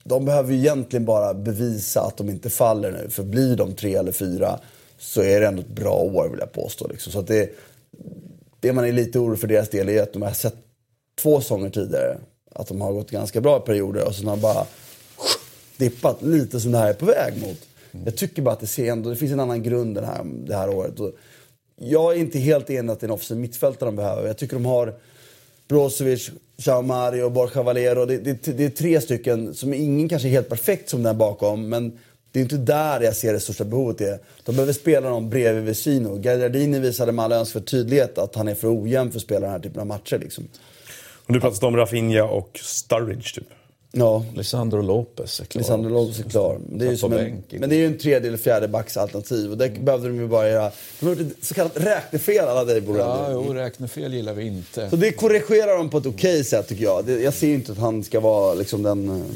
de behöver ju egentligen bara bevisa att de inte faller nu. För blir de tre eller fyra så är det ändå ett bra år vill jag påstå. Liksom. Så att det, det man är lite orolig för deras del är att de har sett två säsonger tidigare att de har gått ganska bra perioder och sen har bara dippat lite som det här är på väg mot. Jag tycker bara att det ser ändå, det finns en annan grund den här, det här året. Och jag är inte helt enig att det är en offensiv mittfältare de behöver. Jag tycker de har Brozovic, Joao Mario, Borja Valero. Det, det, det är tre stycken som ingen kanske är helt perfekt som den bakom. Men det är inte där jag ser det största behovet är. De behöver spela någon bredvid Vesino. Gagliardini visade med all önskvärd tydlighet att han är för ojämn för att spela den här typen av matcher. Liksom. Och nu pratas det om Rafinha och Sturridge typ. Ja, Lisandro Lopez är klar. Lisandro Lopez är klar. Men det är, ju som en, men det är ju en tredje eller fjärde backs alternativ. Och det behövde de ju bara göra. De har gjort ett så kallat räknefel alla dig Ja, jo, räknefel gillar vi inte. Så det korrigerar de på ett okej sätt tycker jag. Det, jag ser ju inte att han ska vara liksom den... eh,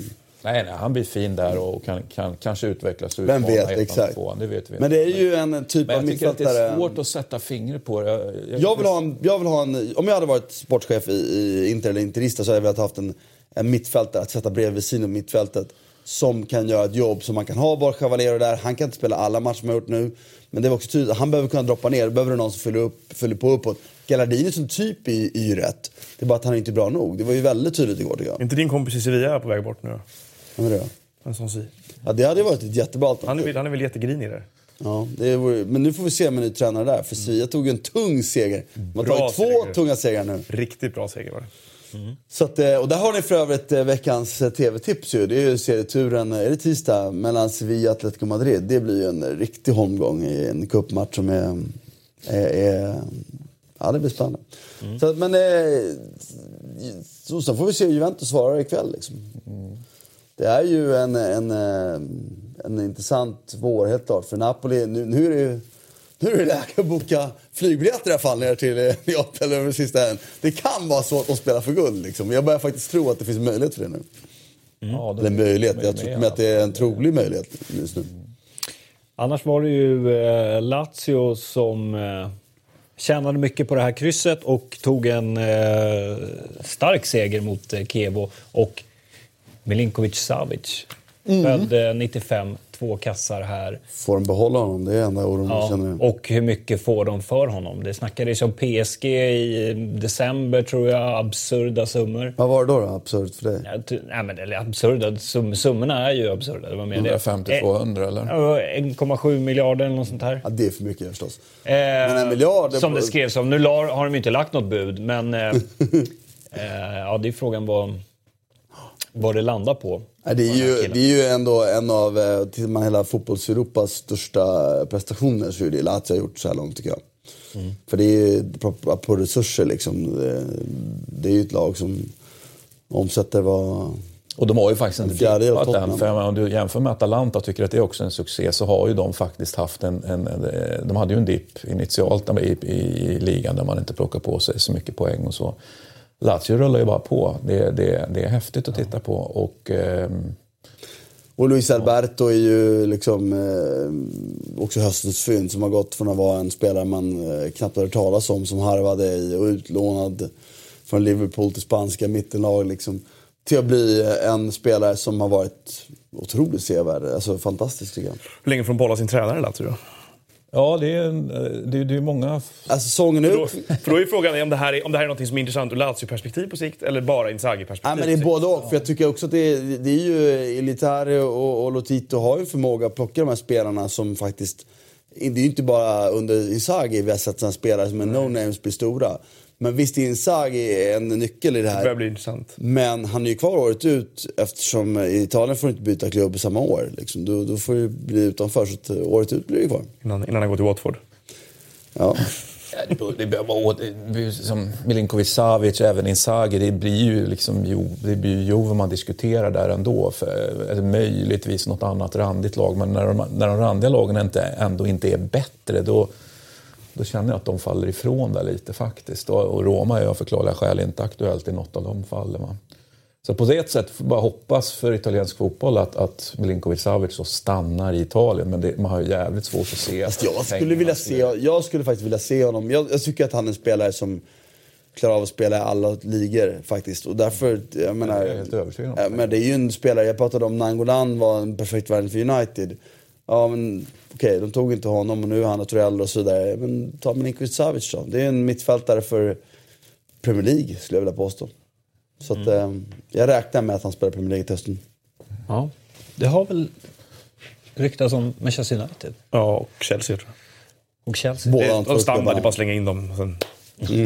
Nej, nej, han blir fin där och kan, kan kanske utvecklas och Vem vet, exakt. tvåan, Det vet vi Men det är ju en typ Men av jag att det mittfältare. är svårt att sätta fingret på det. Jag, Jag vill, ha en, jag vill ha en, om jag hade varit sportchef i, i Inter eller Interista så hade jag velat haft en, en mittfältare att sätta bredvid av mittfältet. Som kan göra ett jobb som man kan ha Borja Valero där. Han kan inte spela alla matcher man har gjort nu. Men det var också tydligt, han behöver kunna droppa ner. Då behöver någon som fyller, upp, fyller på uppåt. Gallardini som typ är, är ju rätt. Det är bara att han är inte bra nog. Det var ju väldigt tydligt igår tycker jag. Är inte din kompis i Sevilla på väg bort nu? Vem är det? En sån si. Ja, det hade varit ett jättebra Han är, alternativ. han är väl jättegrinig där. Ja, det vore, men nu får vi se med ny tränare där. För Sevilla tog en tung seger. De har tagit två seger. tunga segrar nu. Riktigt bra seger var det. Så att, eh, och där har ni för övrigt eh, veckans eh, tv-tips ju. Det är ju serieturen, är det tisdag, mellan Sevilla och Atletico Madrid. Det blir ju en riktig holmgång i en cupmatch som är, är, är... Ja, det blir spännande. Så, att, men... Eh, så, sen får vi se hur Juventus svarar ikväll liksom. Det är ju en, en, eh, en intressant vår helt klart. För Napoli, nu, nu är det ju... Nu är det läge att boka flygbiljetter i alla fall ner till eh, Neapel över sista helgen. Det kan vara så att de spelar för guld. Liksom. Jag börjar faktiskt tro att det finns möjlighet för det nu. Ja, Eller möjlighet, jag tror med att det är en trolig möjlighet just nu. Annars var det ju eh, Lazio som eh, tjänade mycket på det här krysset och tog en eh, stark seger mot eh, Kevo. Och Milinkovic Savic född eh, 95, två kassar här. Får de behålla honom? Det är enda oron jag Ja, känner. och hur mycket får de för honom? Det snackades om PSG i december, tror jag. Absurda summor. Vad var det då, då? Absurt för dig? Ja, ty- Nej, men, eller absurda. Sum, summorna är ju absurda. Det var mer det. 150-200 eller? Eh, 1,7 miljarder eller något sånt här. Ja, det är för mycket förstås. Eh, Men en miljard... Som det skrevs om. Nu har de inte lagt något bud, men eh, eh, ja, det är frågan vad, vad det landar på. Det, är ju, det är ju ändå en av, eh, man hela fotbolls-Europas största prestationer så är det Lazio har gjort så här långt tycker jag. Mm. För det är ju på, resurser liksom. Det, är ju ett lag som omsätter vad... Och de har ju faktiskt En inte fjärdedel av. För om du jämför med Atalanta och tycker att det är också en succé så har ju de faktiskt haft en... en, en de hade ju en dipp initialt i, i, i ligan där man inte plockar på sig så mycket poäng och så. Lazio rullar ju bara på. Det, det, det är häftigt att titta på. Och, ehm, Och Luis Alberto är ju liksom eh, också höstens fynd som har gått från att vara en spelare man eh, knappt hört talas om som harvade i och utlånad från Liverpool till spanska mittenlag liksom, till att bli en spelare som har varit otroligt sevärd. Alltså fantastisk tycker jag. Hur länge får de behålla sin tränare Lazio då? Ja, det är, en- det, är- det är många... Alltså säsongen Då, ut... för då är frågan om det här är, om det här är något som är intressant ur Lazio-perspektiv på sikt eller bara Inzaghi-perspektiv. Nej, men det är både och. För jag tycker också att det är, det är ju Elitari och, och Lotito har ju förmåga att plocka de här spelarna som faktiskt... Det är ju inte bara under Inzaghi vi har sett sådana spelare som är no-names bli stora. Men visst är Inzaghi en nyckel i det Det börjar här. bli intressant. Men han är ju kvar året ut eftersom i Italien får du inte byta klubb samma år. Liksom. Då, då får du bli utanför. Så att året ut blir du kvar. Innan, innan han går till Watford. Ja. Det Det behöver det som Milinkovic Savic, även Inzaghi. Det blir ju liksom jo, det blir ju Juve man diskuterar där ändå. För, eller möjligtvis något annat randigt lag. Men när de, när de randiga lagen inte, ändå inte är bättre då, då känner jag att de faller ifrån där lite faktiskt. Och, Roma är av förklarliga skäl inte aktuellt i något av de fallen. Va? Så på det jag bara hoppas för italiensk fotboll att, att Milinkovic Savic så stannar i Italien. Men det, man har ju jävligt svårt att se. Fast jag skulle, vilja se, jag skulle faktiskt vilja se honom. Jag, jag tycker att han är en spelare som klarar av att spela i alla ligor faktiskt. Och därför, jag menar... jag är helt övertygad om. Ja, Men det är ju en spelare, jag pratade om Nangolan var en perfekt värvning för United. Ja men okej, de tog inte honom och nu är han och Torell och så vidare. Men ta Milinkovic Savic då. Det är en mittfältare för Premier League skulle jag vilja påstå. Så att, eh, jag räknar med att han spelar Premier League till hösten. Ja. Det har väl ryktats om Manchester United Ja, och Chelsea tror jag. och Chelsea. Båda de är standard, det är bara att slänga in dem. Sen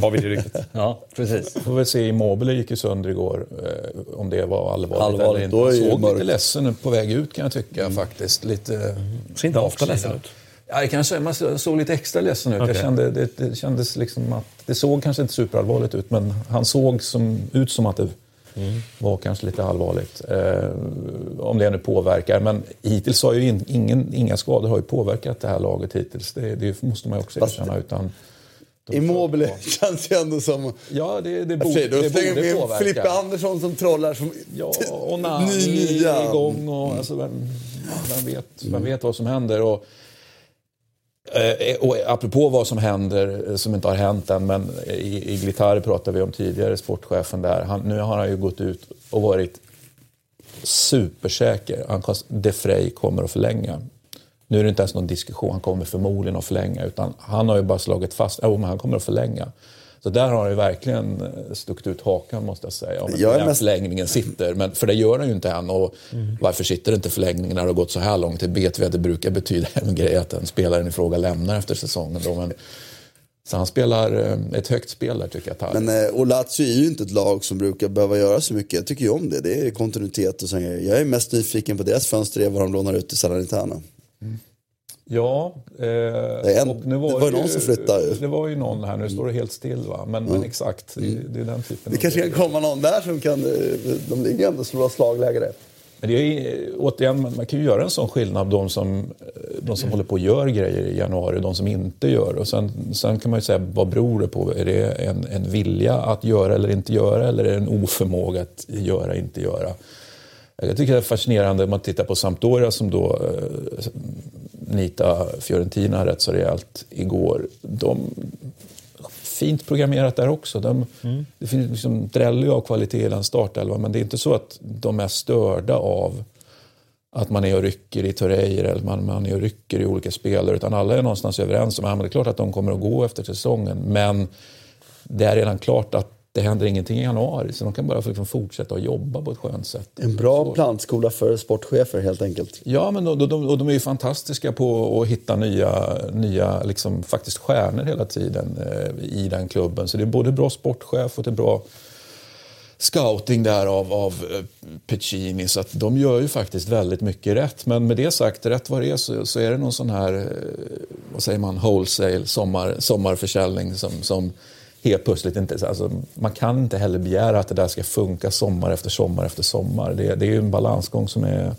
har vi det riktigt. Ja, precis. Får väl se, Immobile gick ju sönder igår. Eh, om det var allvarligt, Allvarligt, eller inte. då är såg mörkt. lite ledsen på väg ut kan jag tycka faktiskt. Lite Ser inte ofta baksida. ledsen ut. Ja, det kanske, man såg lite extra ledsen ut. Jag Okej. kände, det, det kändes liksom att, det såg kanske inte superallvarligt ut men han såg som, ut som att det var kanske lite allvarligt. Eh, om det nu påverkar. Men hittills har ju in, ingen, inga skador har ju påverkat det här laget hittills. Det, det måste man ju också erkänna. Utan, Immobile känns ju ändå som... Ja, det, det, Då det borde vi påverka. Filippe Andersson som trollar som... Ja, och Nani Ny är igång och alltså, vem, vem, vet, vem vet vad som händer. Och, eh, och apropå vad som händer, eh, som inte har hänt än, men i, i Glitari pratade vi om tidigare, sportchefen där. Han, nu har han ju gått ut och varit supersäker. Han, De Frey kommer att förlänga. Nu är det inte ens någon diskussion, han kommer förmodligen att förlänga. Utan han har ju bara slagit fast, att han kommer att förlänga. Så där har han ju verkligen eh, stuckit ut hakan måste jag säga. Om Jag den mest- förlängningen sitter. Men, för det gör han ju inte än. Och Varför sitter inte förlängningen när det har gått så här långt? Det vet vi att det brukar betyda en grej att den spelaren i fråga lämnar efter säsongen. Då. Men, så han spelar eh, ett högt spel där tycker jag. Tarek. Men eh, och Lazio är ju inte ett lag som brukar behöva göra så mycket. Jag tycker ju om det. Det är kontinuitet och sånt. Jag är mest nyfiken på deras fönster, är vad de lånar ut till Salernitana. Ja, eh, är en- nu det var ju någon som flyttade ju. Det var ju någon här, nu står det helt still va? Men, men exakt, det, det är den typen Det kanske kan komma någon där som kan... eh, De ligger ändå som några slagläge där. Men det är, ju- återigen, man man kan ju göra en sån skillnad, de som, de som håller på och gör grejer i januari och de som inte gör. Och sen, sen kan man ju säga, vad beror det på? Är det en, en vilja att göra eller inte göra eller är det en oförmåga att göra, inte göra? Jag tycker det är fascinerande om man tittar på Sampdoria som då eh, nita Fiorentina rätt så rejält igår. De, fint programmerat där också. De, Det finns liksom dräller av kvalitet i den startelvan men det är inte så att de är störda av att man är och rycker i Torreira eller man, man är och rycker i olika spelare. Utan alla är någonstans överens om att det är klart att de kommer att gå efter säsongen. Men det är redan klart att det händer ingenting i januari. Så de kan bara liksom fortsätta att jobba på ett skönt sätt. En bra plantskola för sportchefer helt enkelt. Ja, men de, de, de, de är ju fantastiska på att hitta nya, nya liksom, faktiskt stjärnor hela tiden eh, i den klubben. Så det är både bra sportchef och det är bra scouting där av, av eh, Piccini. Så att de gör ju faktiskt väldigt mycket rätt. Men med det sagt, rätt vad det är så, så är det någon sån här, eh, vad säger man, wholesale sommar, sommarförsäljning som, som helt plötsligt inte... Alltså, man kan inte heller begära att det där ska funka sommar efter sommar efter sommar. Det, det är en balansgång som är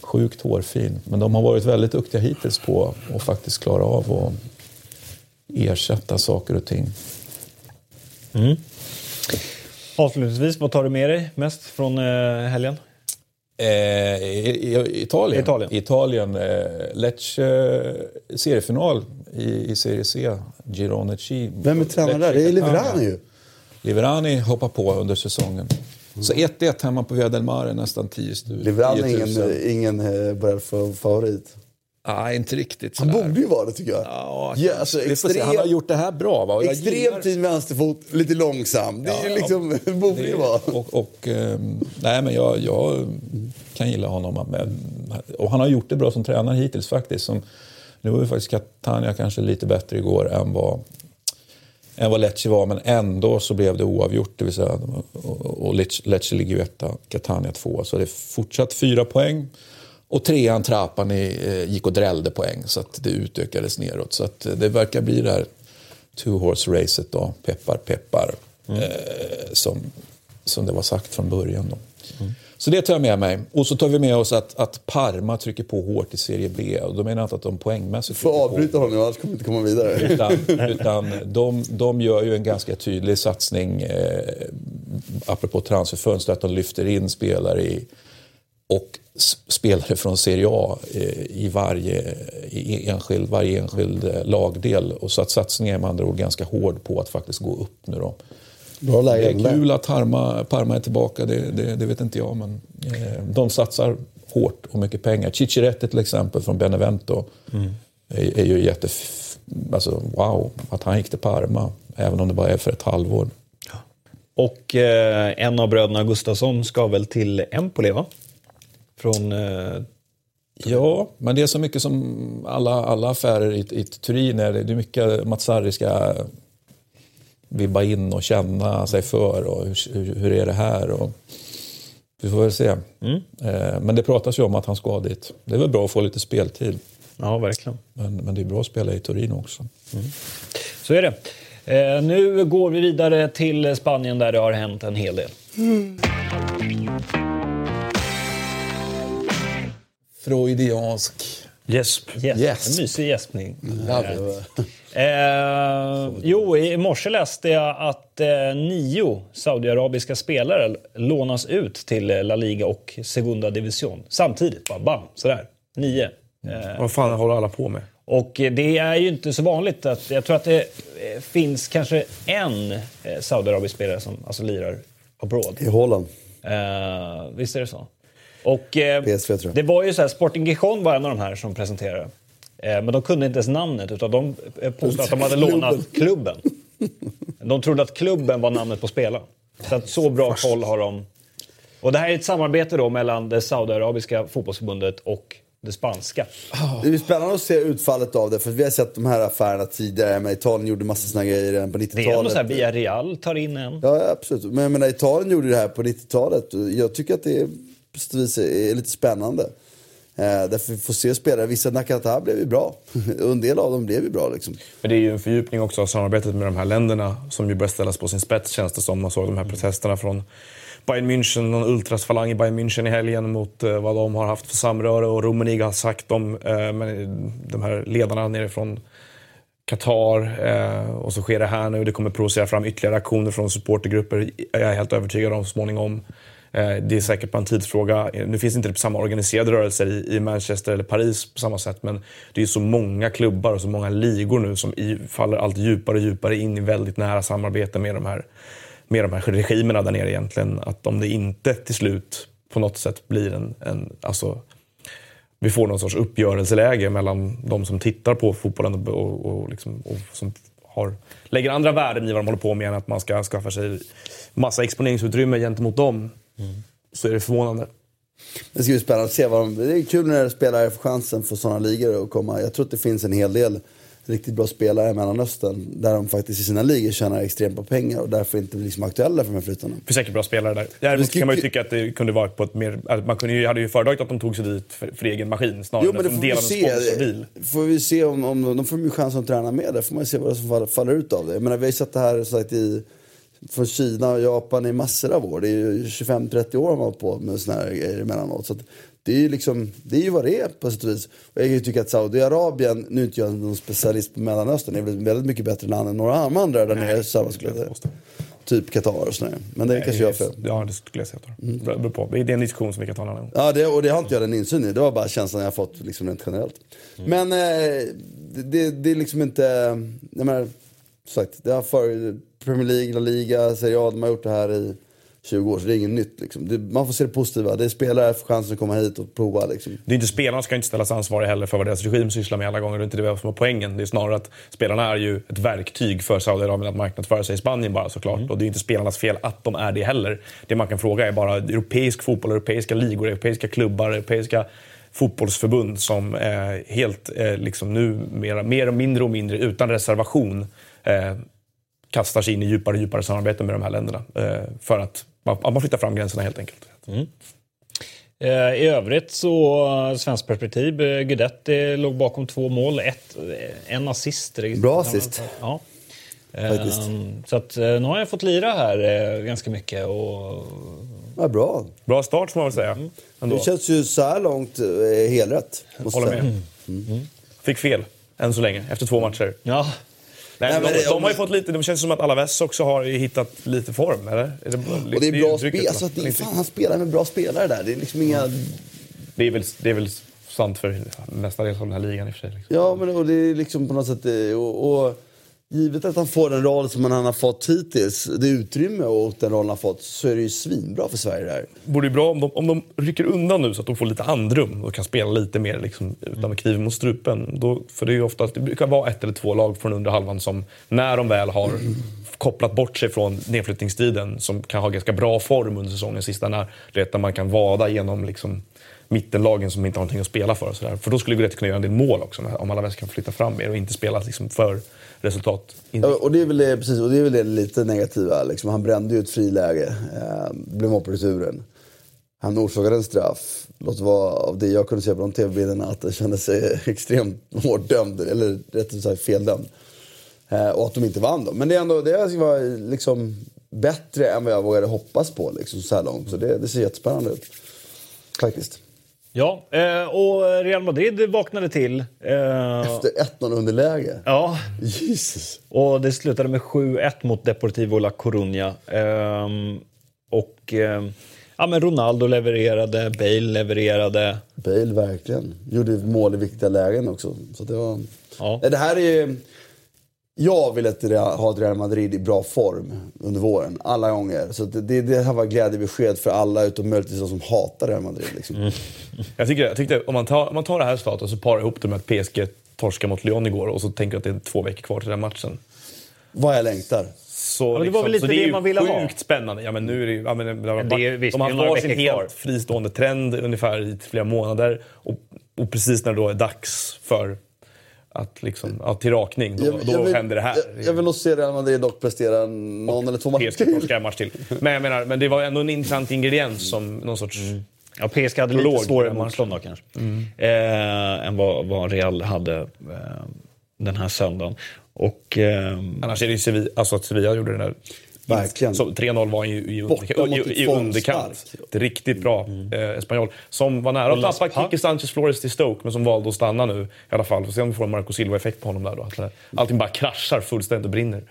sjukt hårfin. Men de har varit väldigt duktiga hittills på att faktiskt klara av att ersätta saker och ting. Mm. Avslutningsvis, vad tar du med dig mest från eh, helgen? Eh, Italien. Italien. Italien eh, Lecce seriefinal i, i Serie C. Girone C. Vem är tränare där? Det är Liverani ju. Liverani hoppar på under säsongen. Så 1-1 hemma på Via del Mare, nästan 10 000. Liverani är ingen, ingen eh, favorit. Nej, inte riktigt. Han borde ju vara det tycker jag. Ja, ja, alltså, extrem, han har gjort det här bra. Va? Extremt fin vänsterfot, lite långsam. Det är ja, liksom, ja, borde ju vara. Och, och, um, nej, men jag, jag kan gilla honom. Men, och han har gjort det bra som tränare hittills faktiskt. Som, nu var ju faktiskt Catania kanske lite bättre igår än vad, än vad Lecce var, men ändå så blev det oavgjort. Det vill säga, och, och Lecce ligger ju etta, Catania två. Så det är fortsatt fyra poäng. Och trean Trapani eh, gick och drällde poäng så att det utökades neråt. Så att det verkar bli det här two horse racet då, peppar peppar. Mm. Eh, som, som det var sagt från början. Då. Mm. Så det tar jag med mig. Och så tar vi med oss att, att Parma trycker på hårt i Serie B. Och då menar jag inte att de poängmässigt Du får avbryta honom, annars kommer vi inte komma vidare. Utan, utan de, de gör ju en ganska tydlig satsning, eh, apropå transferfönster, att de lyfter in spelare i och spelare från Serie A eh, i varje i enskild, varje enskild eh, lagdel. Och så att satsningen är med andra ord ganska hård på att faktiskt gå upp nu då. Bra läge. Det är kul att Parma, Parma är tillbaka, det, det, det, vet inte jag. Men eh, de satsar hårt och mycket pengar. Cicciretti till exempel från Benevento mm. är, är, ju jätte... Alltså, wow, att han gick till Parma, även om det bara är för ett halvår. Och eh, en av bröderna Gustafsson ska väl till Empoli, va? Från... Eh, ja, men det är så mycket som alla, alla affärer i, i Turin är. Det är mycket Matsari ska vibba in och känna sig för och hur, hur, hur är det här? Och, vi får väl se. Mm. Eh, men det pratas ju om att han ska dit. Det är väl bra att få lite speltid. Ja, verkligen. Men, men det är bra att spela i Turin också. Mm. Så är det. Eh, nu går vi vidare till Spanien där det har hänt en hel del. Mm. freudiansk Gäsp. Yes. yes. En mysig gäspning. Eh, jo, i morse läste jag att eh, nio saudiarabiska spelare lånas ut till La Liga och Segunda Division. Samtidigt, bara bam, sådär. Nio. Eh, Vad fan håller alla på med? Och det är ju inte så vanligt. att Jag tror att det eh, finns kanske en eh, saudiarabisk spelare som alltså lirar abroad. I Holland. Eh, visst är det så? Och, eh, PSV, tror jag. Det var ju så här, Sporting Gijon var en av de här som presenterade. Eh, men de kunde inte ens namnet utan de eh, påstod att de hade lånat klubben. De trodde att klubben var namnet på spelaren. Så, att så bra koll har de. Och det här är ett samarbete då mellan det saudiarabiska fotbollsförbundet och det spanska. Det är spännande att se utfallet av det, för vi har sett de här affärerna tidigare. Men Italien gjorde massa såna grejer redan på 90-talet. Det är ändå så här, via Real tar in en. Ja, absolut. Men jag menar, Italien gjorde det här på 90-talet. Jag tycker att det är vis är lite spännande. Eh, därför får se spelare. Vissa Nakata blev ju bra. en del av dem blev ju bra. Liksom. Men det är ju en fördjupning också av samarbetet med de här länderna som ju börjar ställas på sin spets känns det som. Man såg de här protesterna från Bayern München, någon ultrasfalang i Bayern München i helgen mot eh, vad de har haft för samröre och Rummenigge har sagt om eh, de här ledarna nerifrån Qatar och så sker det här nu. Det kommer provocera fram ytterligare aktioner från supportergrupper, jag är helt övertygad om, småningom. Eh, det är säkert bara en tidsfråga. Nu finns inte samma organiserade rörelser i Manchester eller Paris på samma sätt men det är så många klubbar och så många ligor nu som faller allt djupare och djupare in i väldigt nära samarbete med de här, med de här regimerna där nere egentligen. Att om det inte till slut på något sätt blir en, en alltså, vi får någon sorts uppgörelseläge mellan de som tittar på fotbollen och, och, och, liksom, och som har, lägger andra värden i vad de håller på med än att man ska skaffa sig massa exponeringsutrymme gentemot dem. Så är det förvånande. Det ska bli spännande att se. Vad de, det är kul när spelare får chansen för sådana ligor att komma. Jag tror att det finns en hel del riktigt bra spelare i Mellanöstern där de faktiskt i sina ligor tjänar extremt på pengar och därför inte blir liksom aktuella för de här flyttarna. Det finns säkert bra spelare där. Däremot kan man ju tycka att det kunde vara på ett mer... Att man kunde ju, hade ju föredragit att de tog sig dit för, för egen maskin snarare Jo, men det än som del av en se. sponsordeal. Får vi se om, om de får ju chans att träna med. Där får man ju se vad som faller, faller ut av det. Jag menar, vi har ju sett det här sagt, i, från Kina och Japan i massor av år. Det är ju 25-30 år man har på med såna här grejer emellanåt. Så det är ju liksom, det är ju vad det är på sätt och vis. Och jag kan ju tycka att Saudiarabien, nu är inte jag någon specialist på Mellanöstern, är väl väldigt mycket bättre land än några andra där nere. Samma skulle jag säga. Typ Qatar och sådär. Men det kanske jag fel. Ja, det skulle jag säga. Mm. Det beror på. Det är en diskussion som vi kan ta en annan gång. Ja, det, och det har inte jag den insyn i. Det var bara känslan jag fått liksom rent generellt. Men eh, det, det, är liksom inte... Jag menar, sagt, det har för Premier League, La Liga, Serie A, de har gjort det här i 20 år. Så det är inget nytt. Liksom. Det, man får se det positiva. Det är spelare får chansen att komma hit och prova. Liksom. Det är inte spelarna ska inte ställas ansvariga heller för vad deras regim sysslar med alla gånger. Det är inte det som är poängen. Det är snarare att spelarna är ju ett verktyg för Saudiarabien att marknadsföra sig i Spanien bara såklart. Och det är inte spelarnas fel att de är det heller. Det man kan fråga är bara europeisk fotboll, europeiska ligor, europeiska klubbar, europeiska fotbollsförbund som eh, helt eh, liksom nu mer, mer och mindre och mindre utan reservation eh, kastar sig in i djupare och djupare samarbete med de här länderna. Eh, för att man, man flyttar fram gränserna helt enkelt. Eh, I övrigt så, svenskt perspektiv, eh, Guidetti låg bakom två mål, ett, eh, en assist. Bra assist. Ja. Faktiskt. Ehm, Så att, nu har jag fått lira här ganska mycket. Och, Ja, bra. Bra start får man väl säga. Ändå. Det känns ju så här långt helrätt. Håller jag med. säga. Fick fel, än så länge, efter två matcher. ja, Nej, Nej, de, det- de har ju fått lite, det känns som att Alaves också har hittat lite form, eller? Är det, Och det är bra spel. Alltså, det är, fan, han spelar med bra spelare där. Det är liksom inga... det, är väl, det är väl sant för mestadels av den här ligan i och för sig. Liksom. Ja, men och det är liksom på något sätt... eh, Och, och, givet att han får den roll som han har fått hittills, det utrymme och den rollen han har fått, så är det ju svinbra för Sverige där. Vore ju bra om de, om de rycker undan nu så att de får lite andrum och kan spela lite mer liksom, utan med kniven mot strupen. Då, för det, är ju oftast, det brukar vara ett eller två lag från undre halvan som, när de väl har kopplat bort sig från nedflyttningstiden, som kan ha ganska bra form under säsongens sista när, vet, där man kan vada genom liksom, mittenlagen som inte har någonting att spela för. Och så där. För då skulle Guidetti kunna göra en del mål också, om Alaves kan flytta fram mer och inte spela liksom, för resultat. Och det är väl det, precis, och det, är väl det lite negativa. Liksom. Han brände ju ett friläge, eh, blev mål på returen. Han orsakade en straff. Låt vara av det jag kunde se på de tv-bilderna att det kände sig extremt hårt dömd, eller rättare sagt feldömd. Eh, och att de inte vann då. Men det är ändå det var liksom bättre än vad jag vågade hoppas på liksom, så här långt. Så det, det ser jättespännande ut. Faktiskt ja. eh, och Real Madrid vaknade till. Eh, Efter 1-0 underläge. ja, Jesus. och det slutade med 7-1 mot Deportivo La Coruña. Ehm, och ehm, ja, men Ronaldo levererade, Bale levererade. Bale verkligen. Gjorde mål i viktiga lägen också. Så det, var... Ja. Det här är ju... Jag vill att Real- ha ett Real Madrid i bra form under våren. Alla gånger. Så det, det, det här var glädjebesked för alla utom möjligtvis de som hatar Real Madrid. Liksom. Jag, tycker, jag tyckte om man tar, om man tar det här resultatet och så parar ihop det med att PSG torskade mot Lyon igår och så tänker att det är två veckor kvar till den matchen. Vad jag längtar. Så, men det var väl lite det är det ju man ville ha. sjukt spännande. Ja, men nu är det, ju- ja, men, det, har det är- varit- visst, de har det är varsin veckor helt kvar. fristående trend ungefär i flera månader. Och, och precis när det då är dags för att liksom, ja, till rakning, då, då vill, händer det här. Jag, jag vill nog se Real Madrid dock prestera någon eller två matcher till. match till. Men jag menar, men det var ändå en intressant ingrediens som någon sorts... Ja, PSG hade lite svårare i den motstånd då kanske. Eh, än vad, vad Real hade eh, den här söndagen. Och, eh, Annars är det ju Sevilla, alltså att Sevilla gjorde den där... Verkligen. Så 3-0 var ju i, ett i, i underkant. riktigt bra eh, Espanyol. Som var nära att tappa. Kike Sanchez Flores till Stoke, men som valde att stanna nu i alla fall. Får se om vi får en Marco Silva-effekt på honom där då. Att eh, allting bara kraschar fullständigt och brinner.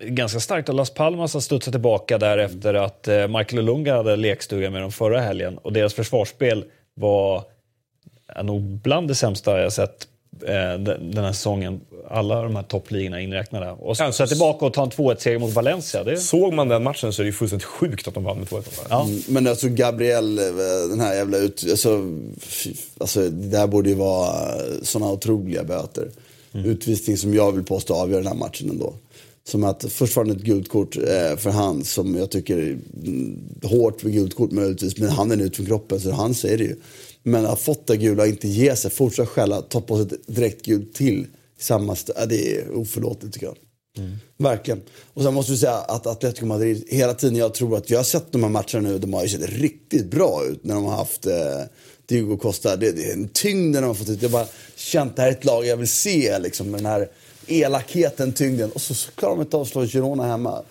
ganska starkt att Las Palmas har studsat tillbaka där efter att eh, Michael Olunga hade lekstuga med dem förra helgen. Och deras försvarsspel var nog bland det sämsta jag sett den den här säsongen. Alla de här toppligorna inräknade. Och så, Ja, så tillbaka och ta en 2-1-seger mot Valencia. Det, Såg man den matchen så är det ju fullständigt sjukt att de vann med 2-1. ja. Mm, Men alltså Gabriel, eh, den här jävla ut... Alltså, alltså det där borde ju vara såna otroliga böter. Utvisning som jag vill påstå avgör den här matchen ändå. Som att först var det ett gult kort eh, för han som jag tycker är mm, hårt med gult kort möjligtvis. Men han är ut från kroppen så han säger det ju. Men att fått det gula och inte ge sig, fortsätta skälla, ta på sig ett direkt gult till. Samma ja, det är oförlåtligt tycker jag. Verkligen. Och sen måste vi säga att Atletico Madrid, hela tiden jag tror att jag har sett de här matcherna nu, de har ju sett riktigt bra ut när de har haft eh, Diego Costa. Det, det är en tyngd de har fått ut. Jag bara känt det här är ett lag jag vill se liksom den här elakheten, tyngden. Och så, så klarar de inte av att slå Girona hemma.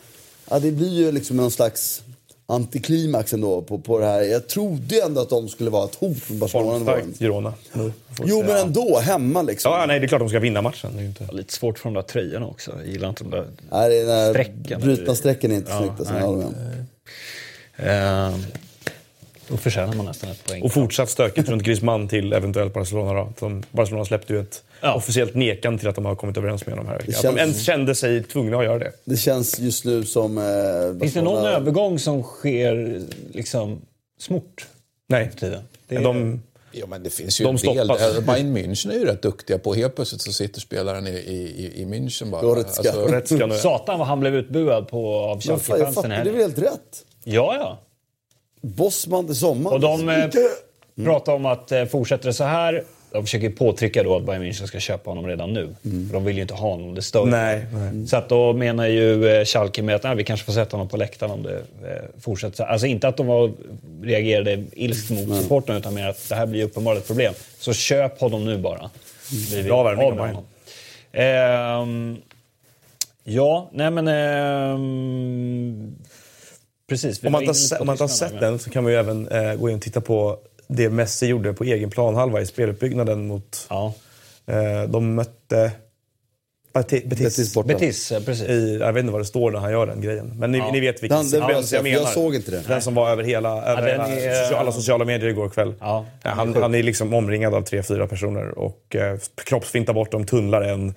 Ja, det blir ju liksom någon slags antiklimax ändå på, på det här. Jag trodde ändå att de skulle vara ett hot mot Barcelona. Formstarkt Girona. Jo, men ändå hemma liksom. Ja, nej, det är klart de ska vinna matchen. Det är inte... Lite svårt för de där tröjorna också. Jag gillar inte de där... Nej, det är Strecken. brutna strecken är inte Ja, snyggt. Alltså, nej. Då förtjänar man nästan ett poäng. Och fortsatt stökigt runt Griezmann till eventuellt Barcelona. Då. De, Barcelona släppte ju ett Ja. officiellt nekan till att de har kommit överens med dem här. Att känns- de ens kände sig tvungna att göra det. Det känns just nu som... Eh, Finns det någon övergång som sker liksom smort Nej. för tiden? Det är, De, Ja, men det finns ju De en del. Alltså, Bayern München är ju rätt duktiga på. Helt plötsligt så sitter spelaren i, i, i München bara. Goretzka. Alltså. Satan vad han blev utbuad på av Schalke-fansen det är väl helt rätt? Ja, ja. Bossman till sommaren. Och de eh, Inte- pratar om att eh, fortsätter det så här, de försöker påtrycka då att Bayern München ska köpa honom redan nu. För de vill ju inte ha honom, det stör Nej, nej. Så att då menar ju eh, Schalke med att nej, vi kanske får sätta honom på läktaren om det eh, fortsätter. Alltså inte att de var, reagerade ilskt mot supporten utan mer att det här blir uppenbarligen ett problem. Så köp honom nu bara. Vi vill Bra värvning av Bayern. Ehm, ja, nej men... ehm, precis. Om man inte har, har sett den så kan man ju även eh, gå in och titta på det Messi gjorde på egen planhalva i speluppbyggnaden mot... Ja. Eh, de mötte Betis. Betis. Betis borta. Betis, precis. I, jag vet inte vad det står när han gör den grejen. Men ni, Ja. ni vet vilken Den- den jag jag, menar. jag såg inte det. Den som var över hela, över den hela är- social- alla sociala medier igår kväll. Ja, Ja, den är han, sjuk. han är liksom omringad av tre, fyra personer och eh, kroppsfintar bort dem, tunnlar en,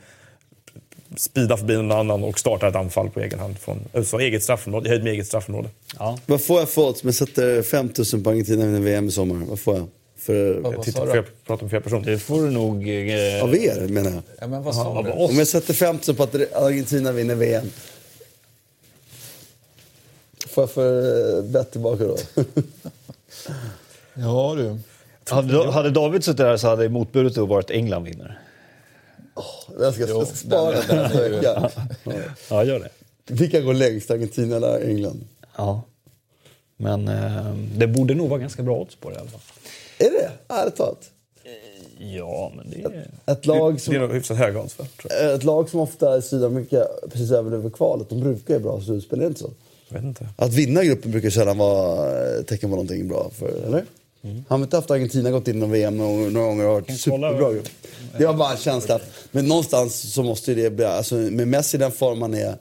speedar förbi någon annan och startar ett anfall på egen hand. Från, alltså eget straffområde, höjd med eget straffområde. Ja. Vad får jag för odds om jag sätter 5000 på Argentina vinner VM i sommar? Vad får jag? För, vad du? jag prata med fel person? Det får du nog... Eh, av er menar jag. Ja, men vad sa av du? oss. Om jag sätter 5000 på att Argentina vinner VM. Får jag för eh, bett tillbaka då? Ja du. Hade, hade David suttit där så hade motbudet varit England vinner. Jag ska, jag ska spara den- den den är ju- vecka. Ja, gör det. Vilka går längst? Argentina eller England? Ja. Men eh, det borde nog vara ganska bra odds på det i alla fall. Är det? Ärligt talat. Ja, men det är... Ett lag Det är som, nog hyfsat höga odds för. Ett lag som ofta i Sydamerika precis överlever kvalet, de brukar ju bra slutspel, är det inte så? jag vet inte. Att vinna gruppen brukar sällan vara eh, tecken på någonting bra, för, eller? Har vi inte haft Argentina gått in i VM några, några gånger och varit superbra grupp? Det var bara en känsla. att- Men någonstans så måste ju det bli, alltså med Messi i den form han är,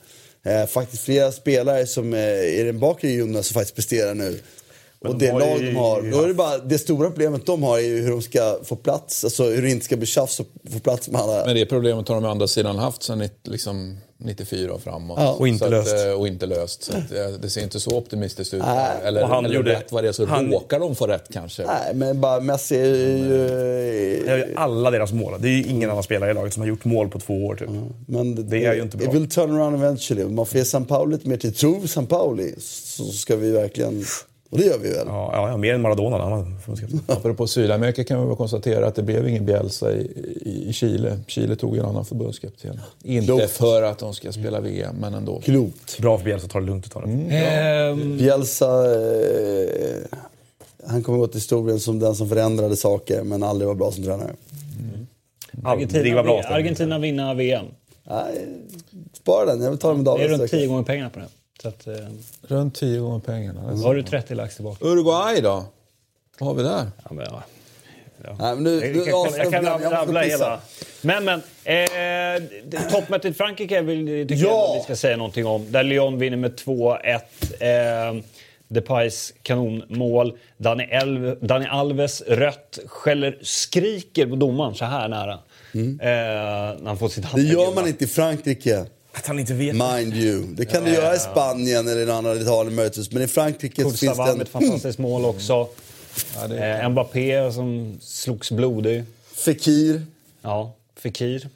eh, faktiskt flera spelare som eh, är i den bakre junioren som faktiskt presterar nu. Men och de det har lag de har, då är det bara, det stora problemet de har är ju hur de ska få plats, alltså hur det inte ska bli tjafs och få plats med alla. Men det problemet har de å andra sidan haft nitt- liksom 94 och framåt. Ja. Och inte så löst. Att, eh, och inte löst. Så att, eh, det ser inte så optimistiskt ut. Nej. Eller, Och han eller gjorde- rätt vad det är så han- råkar de få rätt kanske. Nej, men bara Messi är ju... Det är ju alla deras mål. Det är ju ingen annan spelare i laget som har gjort mål på två år. Typ. Men det, Det är ju inte bra. It will turn around eventually. Man får ge San Pauli lite mer tid. Tror San Pauli så ska vi verkligen... Och det gör vi väl? Ja, ja, mer än Maradona han. Apropå Sydamerika kan vi väl konstatera att det blev ingen Bielsa i, i, i Chile. Chile tog en annan förbundskapten. Inte Klokt. för att de ska spela VM, men ändå. Klokt. Bra för Bielsa att ta det lugnt ett tag. Ehm, Bielsa, eh, han kommer gå till historien som den som förändrade saker men aldrig var bra som tränare. Aldrig Argentina, var bra. Argentina vinner VM. Nej, spara den. Jag vill ta den med Det är David. runt. 10 gånger pengarna på det. Så att, eh, Runt tio gånger pengarna. då har du 30 lax tillbaka. Uruguay då? Vad har vi där? Ja, men, ja. Nej, men nu, Jag nu kan, avslutar jag kan. Jag rabbla hela. Men, men. Eh, toppmötet i Frankrike vill, tycker Ja! jag att vi ska säga någonting om. Där Lyon vinner med 2-1. Eh, Depais kanonmål. Dani, Elv, Dani Alves rött. Skäller, skriker på domaren så här nära. Eh, när han får sitt Mm. Det gör man inte i Frankrike. Att han inte vet. Mind you. Det kan du göra i Spanien eller i någon annan Italien möjligtvis. Men i Frankrike så finns det en... med ett fantastiskt mål också. Ja, det, Eh, Mbappé som slogs blodig. Fekir. Ja, Fekir.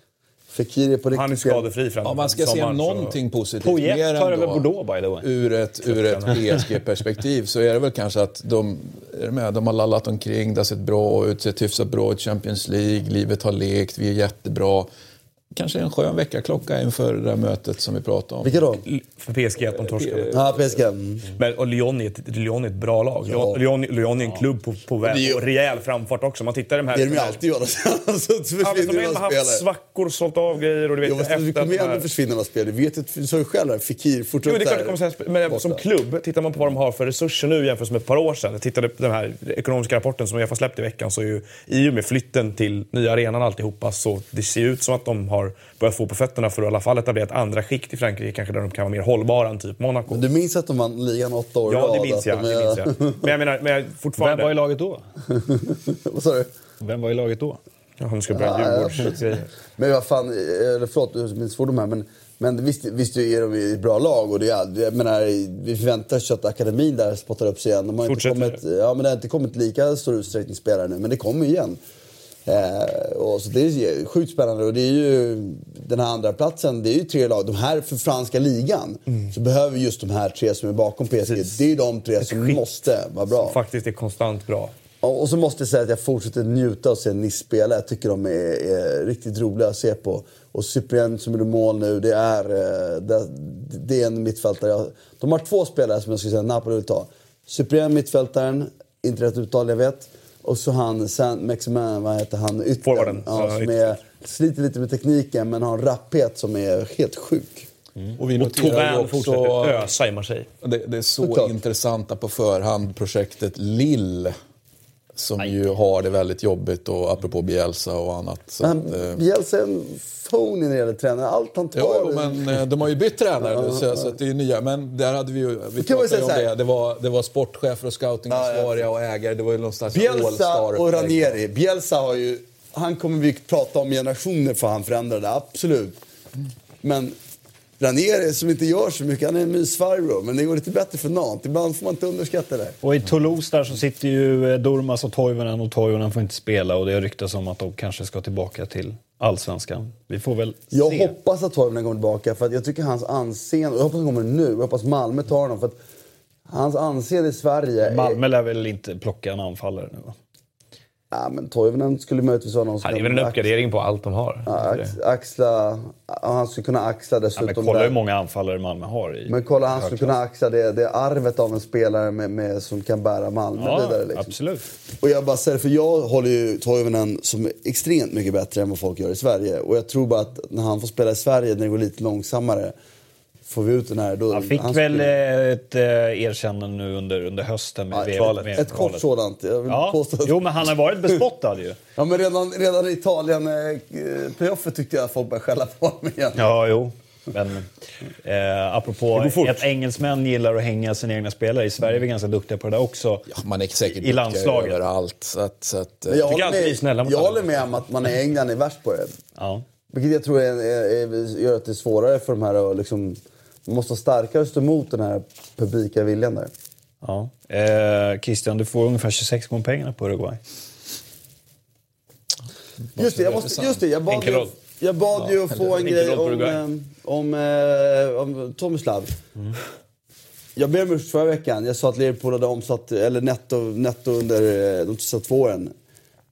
Fekir är på riktigt Han är skadefri fram om man ska se sommaren, så- någonting positivt Poyet mer tar över Bordeaux by the way. ur ett, ur ett PSG-perspektiv så är det väl kanske att de, är med, de har lallat omkring, det har sett bra ut, sett hyfsat bra ut i Champions League, livet har lekt, vi är jättebra. Kanske en skön väckarklocka inför det där mötet som vi pratade om. Vilka då? För PSG att de torskade. Ja, PSG. Mm. Men, och Lyon är, ett, Lyon är ett bra lag. Ja. Lyon, Lyon är en klubb på, på väg och rejäl framfart också. Man tittar i de här... Det är de ju alltid gör. alltså, så Ja, men de ju har haft spelare. svackor, sålt av grejer och du vet Jo, fast det efter kommer ju att de ändå här- försvinna några spelare. Du vet ju, du sa ju själv där, Fekir Jo, fortsätter det är klart det kommer men som klubb, tittar man på vad de har för resurser nu jämfört med ett par år sedan. Jag tittade på den här ekonomiska rapporten som Uefa släppte i veckan. Så är ju, I och med flytten till nya arenan alltihopa så det ser ut som att de har börjat få på fötterna för att i alla fall etablera ett andra skikt i Frankrike kanske där de kan vara mer hållbara än typ Monaco. Du minns att de vann ligan åtta år Ja, det minns jag. de Det minns jag. Men jag menar, men jag, Vem fortfarande... var i laget då? Vad sa du? Vem var i laget då? Ja, nu ska jag börja Ja, Djurgårdsgrejer. Men vad fan, eller förlåt, minns svordom här. Men, men visst, visst är de i ett bra lag. Och det är, jag menar, vi förväntar oss att akademin där spottar upp sig igen. De har inte kommit, ja, men det har inte kommit lika stor utsträckning spelare nu, men det kommer ju igen. Eh, och så det är sjukt spännande. Och det är ju den här andra platsen det är ju tre lag. De här för franska ligan så behöver just de här tre som är bakom PSG. Precis. Det är de tre som skikt måste vara bra. Faktiskt är konstant bra. Och och så måste jag säga att jag fortsätter njuta av att se Nice spela. Jag tycker de är, är riktigt roliga att se på. Och Cyprien som gjorde mål nu, det är, eh, det, det är en mittfältare. Jag- De har två spelare som jag skulle säga Napoli vill ta. Cyprien, mittfältaren, inte rätt uttal jag vet. Och så han, Saint Maximin, vad heter han, yttern. Ja, som är, sliter lite med tekniken men har en rapphet som är helt sjuk. Och vi Och noterar Tauvin också, fortsätter ösa i Marseille. det, det är så Totalt. intressanta på förhand projektet Lill. Som ju har det väldigt jobbigt och apropå Bielsa och annat. Så Men att, eh, Bielsa är en phony när det gäller tränare. Allt han tar... Jo, men eh, de har ju bytt tränare nu så, så att det är nya. Men där hade vi ju, vi pratade om det. Det var, det var sportchefer och scoutingansvariga och ägare. Det var ju någonstans Bielsa och Ranieri. Bielsa har ju... Han kommer vi prata om generationer för han förändrade, absolut. Men Ranieri som inte gör så mycket, han är en mysfarbror. Men det går lite bättre för Nantes. Ibland får man inte underskatta det. Och i Toulouse där så sitter ju eh, Durmaz och Toivonen och Toivonen får inte spela och det ryktas om att de kanske ska tillbaka till allsvenskan. Vi får väl Jag se. hoppas att Toivonen kommer tillbaka för att jag tycker hans anseende, jag hoppas han kommer nu, jag hoppas Malmö tar honom för att hans anseende i Sverige är... Malmö lär väl inte plocka en anfallare nu va? Ja, men Toivonen skulle möjligtvis vara någon som Han är väl en uppgradering på allt de har. ja, ax, axla... ja, Han skulle kunna axla Ja, dessutom men kolla hur många anfallare Malmö har i Men kolla, han skulle kunna axla det, det arvet av en spelare med, med, som kan bära Malmö Ja, vidare. Liksom. absolut. Och jag bara säger, för jag håller ju Toivonen som extremt mycket bättre än vad folk gör i Sverige. Och jag tror bara att när han får spela i Sverige, när det går lite långsammare, får vi ut den här... Då, Han fick han väl skulle- eh, ett eh, erkännande nu under, under hösten med Ja, VM ett, med ett kort sådant. Jag vill Ja, påstå att, jo men han har varit bespottad ju. ja, men redan, redan i Italien, eh, playoffet tyckte jag att folk började skälla på honom igen. Ja, jo. Men eh, apropå att engelsmän gillar att hänga sina egna spelare. I Sverige är vi ganska duktiga på det där också. Ja, man är säkert I landslaget. överallt. Så att, så att, jag tycker håller, snälla med, mot jag alla. håller med om att man i England är värst på det. Ja. Vilket jag tror är, är, är, gör att det är svårare för de här att liksom... Man måste ha starkare stå emot den här publika viljan där. Ja. Eh, Christian, du får ungefär 26 gånger pengarna på Uruguay. Just det, jag, måste, just det, jag bad, Enkel ju, jag bad ju att få en grej om, eh, om, eh, om Tomislav. Jag ber om ursäkt förra veckan. Jag sa att Liverpool hade omsatt, eller netto, netto under eh, de sista två åren.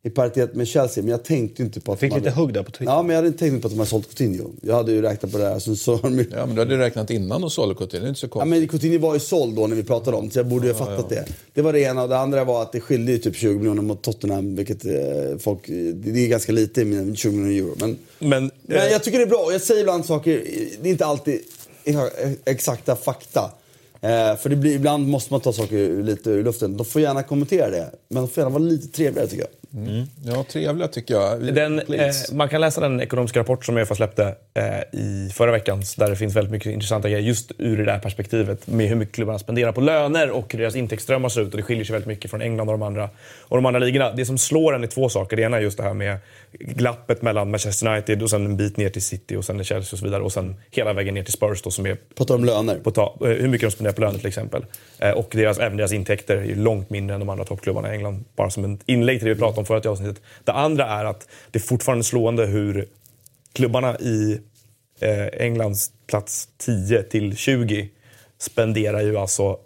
I paritet med Chelsea, men jag tänkte inte på att Fick de lite hade, hugg där på Twitter. Ja, men jag hade inte tänkt på att de hade sålt Coutinho. Jag hade ju räknat på det här. Så, så har de ja, men du hade ju räknat innan och sålde Coutinho. Det är inte så Ja, konstigt. men Coutinho var ju såld då när vi pratade om det, så jag borde ju ha fattat det. Det var det ena. Och det andra var att det skilde ju typ 20 miljoner mot Tottenham, vilket eh, folk... Det är ganska lite i mina 20 miljoner euro. Men, Men, men eh, jag tycker det är bra. Jag säger ibland saker, det är inte alltid exakta fakta. Eh, för det blir, ibland måste man ta saker lite ur luften. De får gärna kommentera det, men de får gärna vara lite trevligare tycker jag. Ja, trevliga tycker jag. Den, eh, man kan läsa den ekonomiska rapport som Uefa släppte eh, i förra veckan där det finns väldigt mycket intressanta grejer just ur det där perspektivet med hur mycket klubbarna spenderar på löner och hur deras intäktsströmmar ser ut och det skiljer sig väldigt mycket från England och de andra, och de andra ligorna. Det som slår en är två saker. Det ena är just det här med glappet mellan Manchester United och sen en bit ner till City och sen Chelsea och så vidare och sen hela vägen ner till Spurs då, som är På tal om löner. på ta, eh, hur mycket de spenderar på löner till exempel. Eh, och deras, även deras intäkter är ju långt mindre än de andra toppklubbarna i England. Bara som ett inlägg till det vi pratade om förut i avsnittet. Det andra är att det är fortfarande slående hur klubbarna i eh, Englands plats 10 till 20 spenderar ju alltså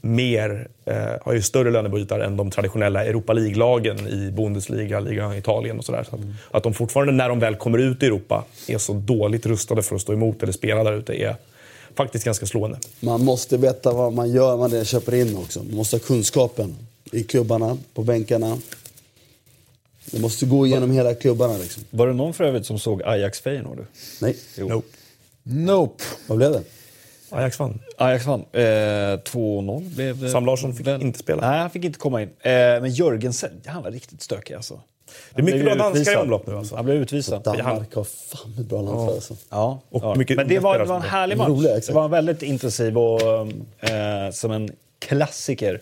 mer, eh, har ju större lönebudgetar än de traditionella Europa League-lagen i Bundesliga, ligan i Italien och sådär. Så att, att de fortfarande när de väl kommer ut i Europa är så dåligt rustade för att stå emot eller spela där ute är faktiskt ganska slående. Man måste veta vad man gör när man köper in också. Man måste ha kunskapen i klubbarna, på bänkarna. Det måste gå igenom hela klubbarna liksom. Var det någon för övrigt som såg Ajax Feyenoord? Nej, Nope. Nope. vad blev det? Ajax vann. Ajax vann. Eh, 2-0 blev det. Sam Larsson fick inte spela. Nej, han fick inte komma in. Eh, men Jörgensen, han var riktigt stökig alltså. Det är mycket bra danskar i omlopp nu alltså. Han blev utvisad. Danmark har fan ett bra landslag alltså. Ja, Och ja. mycket men det var, det var en härlig match. roliga, det var väldigt intensiv och eh, som en klassiker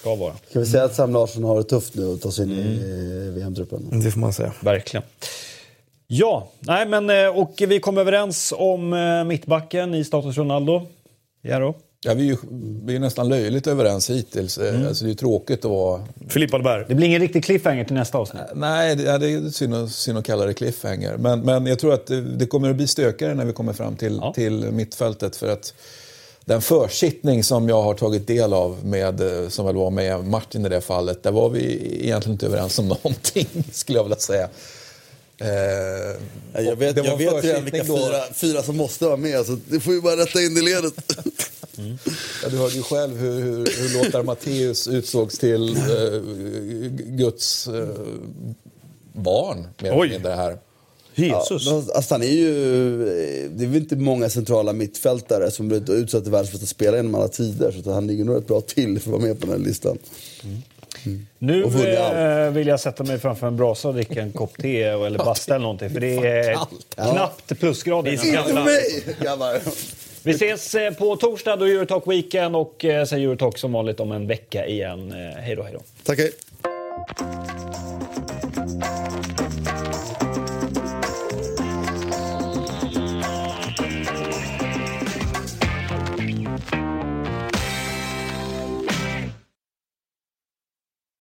ska vara. Kan vi säga att Sam Larsson har det tufft nu att ta sig in i VM-truppen? Det får man säga. Verkligen. Ja, nej men eh, och vi kom överens om eh, mittbacken i status Ronaldo. Jaro. Ja, vi, är ju, vi är nästan löjligt överens hittills. Mm. Alltså, det är tråkigt att vara... Filip Alberg. Det blir ingen riktig cliffhanger till nästa avsnitt. Nej, det, ja, det är synd att, synd att kalla det cliffhanger. Men, men jag tror att det, det kommer att bli stökigare när vi kommer fram till, Ja. till mittfältet. För att den försittning som jag har tagit del av, med, eh, som väl var med Martin i det fallet, där var vi egentligen inte överens om någonting, skulle jag vilja säga. Eh, Jag vet, jag vet redan vilka då- fyra, fyra som måste vara med, så det får ju bara rätta in i ledet. Ja, du hörde ju själv hur, hur, hur Lothar Matthäus utsågs till eh, Guds eh, barn, mer eller mindre här. Jesus. Ja, alltså, han är ju, det är väl inte många centrala mittfältare som blivit utsatt till världens bästa spelare genom alla tider. Så han ligger nog rätt bra till för att vara med på den här listan. Nu Och vunnit eh, vill jag sätta mig framför en brasa och dricka en kopp te eller basta eller någonting. För det är knappt plusgrader. Inte mig grabbar! Vi ses eh, på torsdag, då är Eurotalk Weekend och eh, sen Eurotalk som vanligt om en vecka igen. Eh, Hej då, hej då. Tack hej.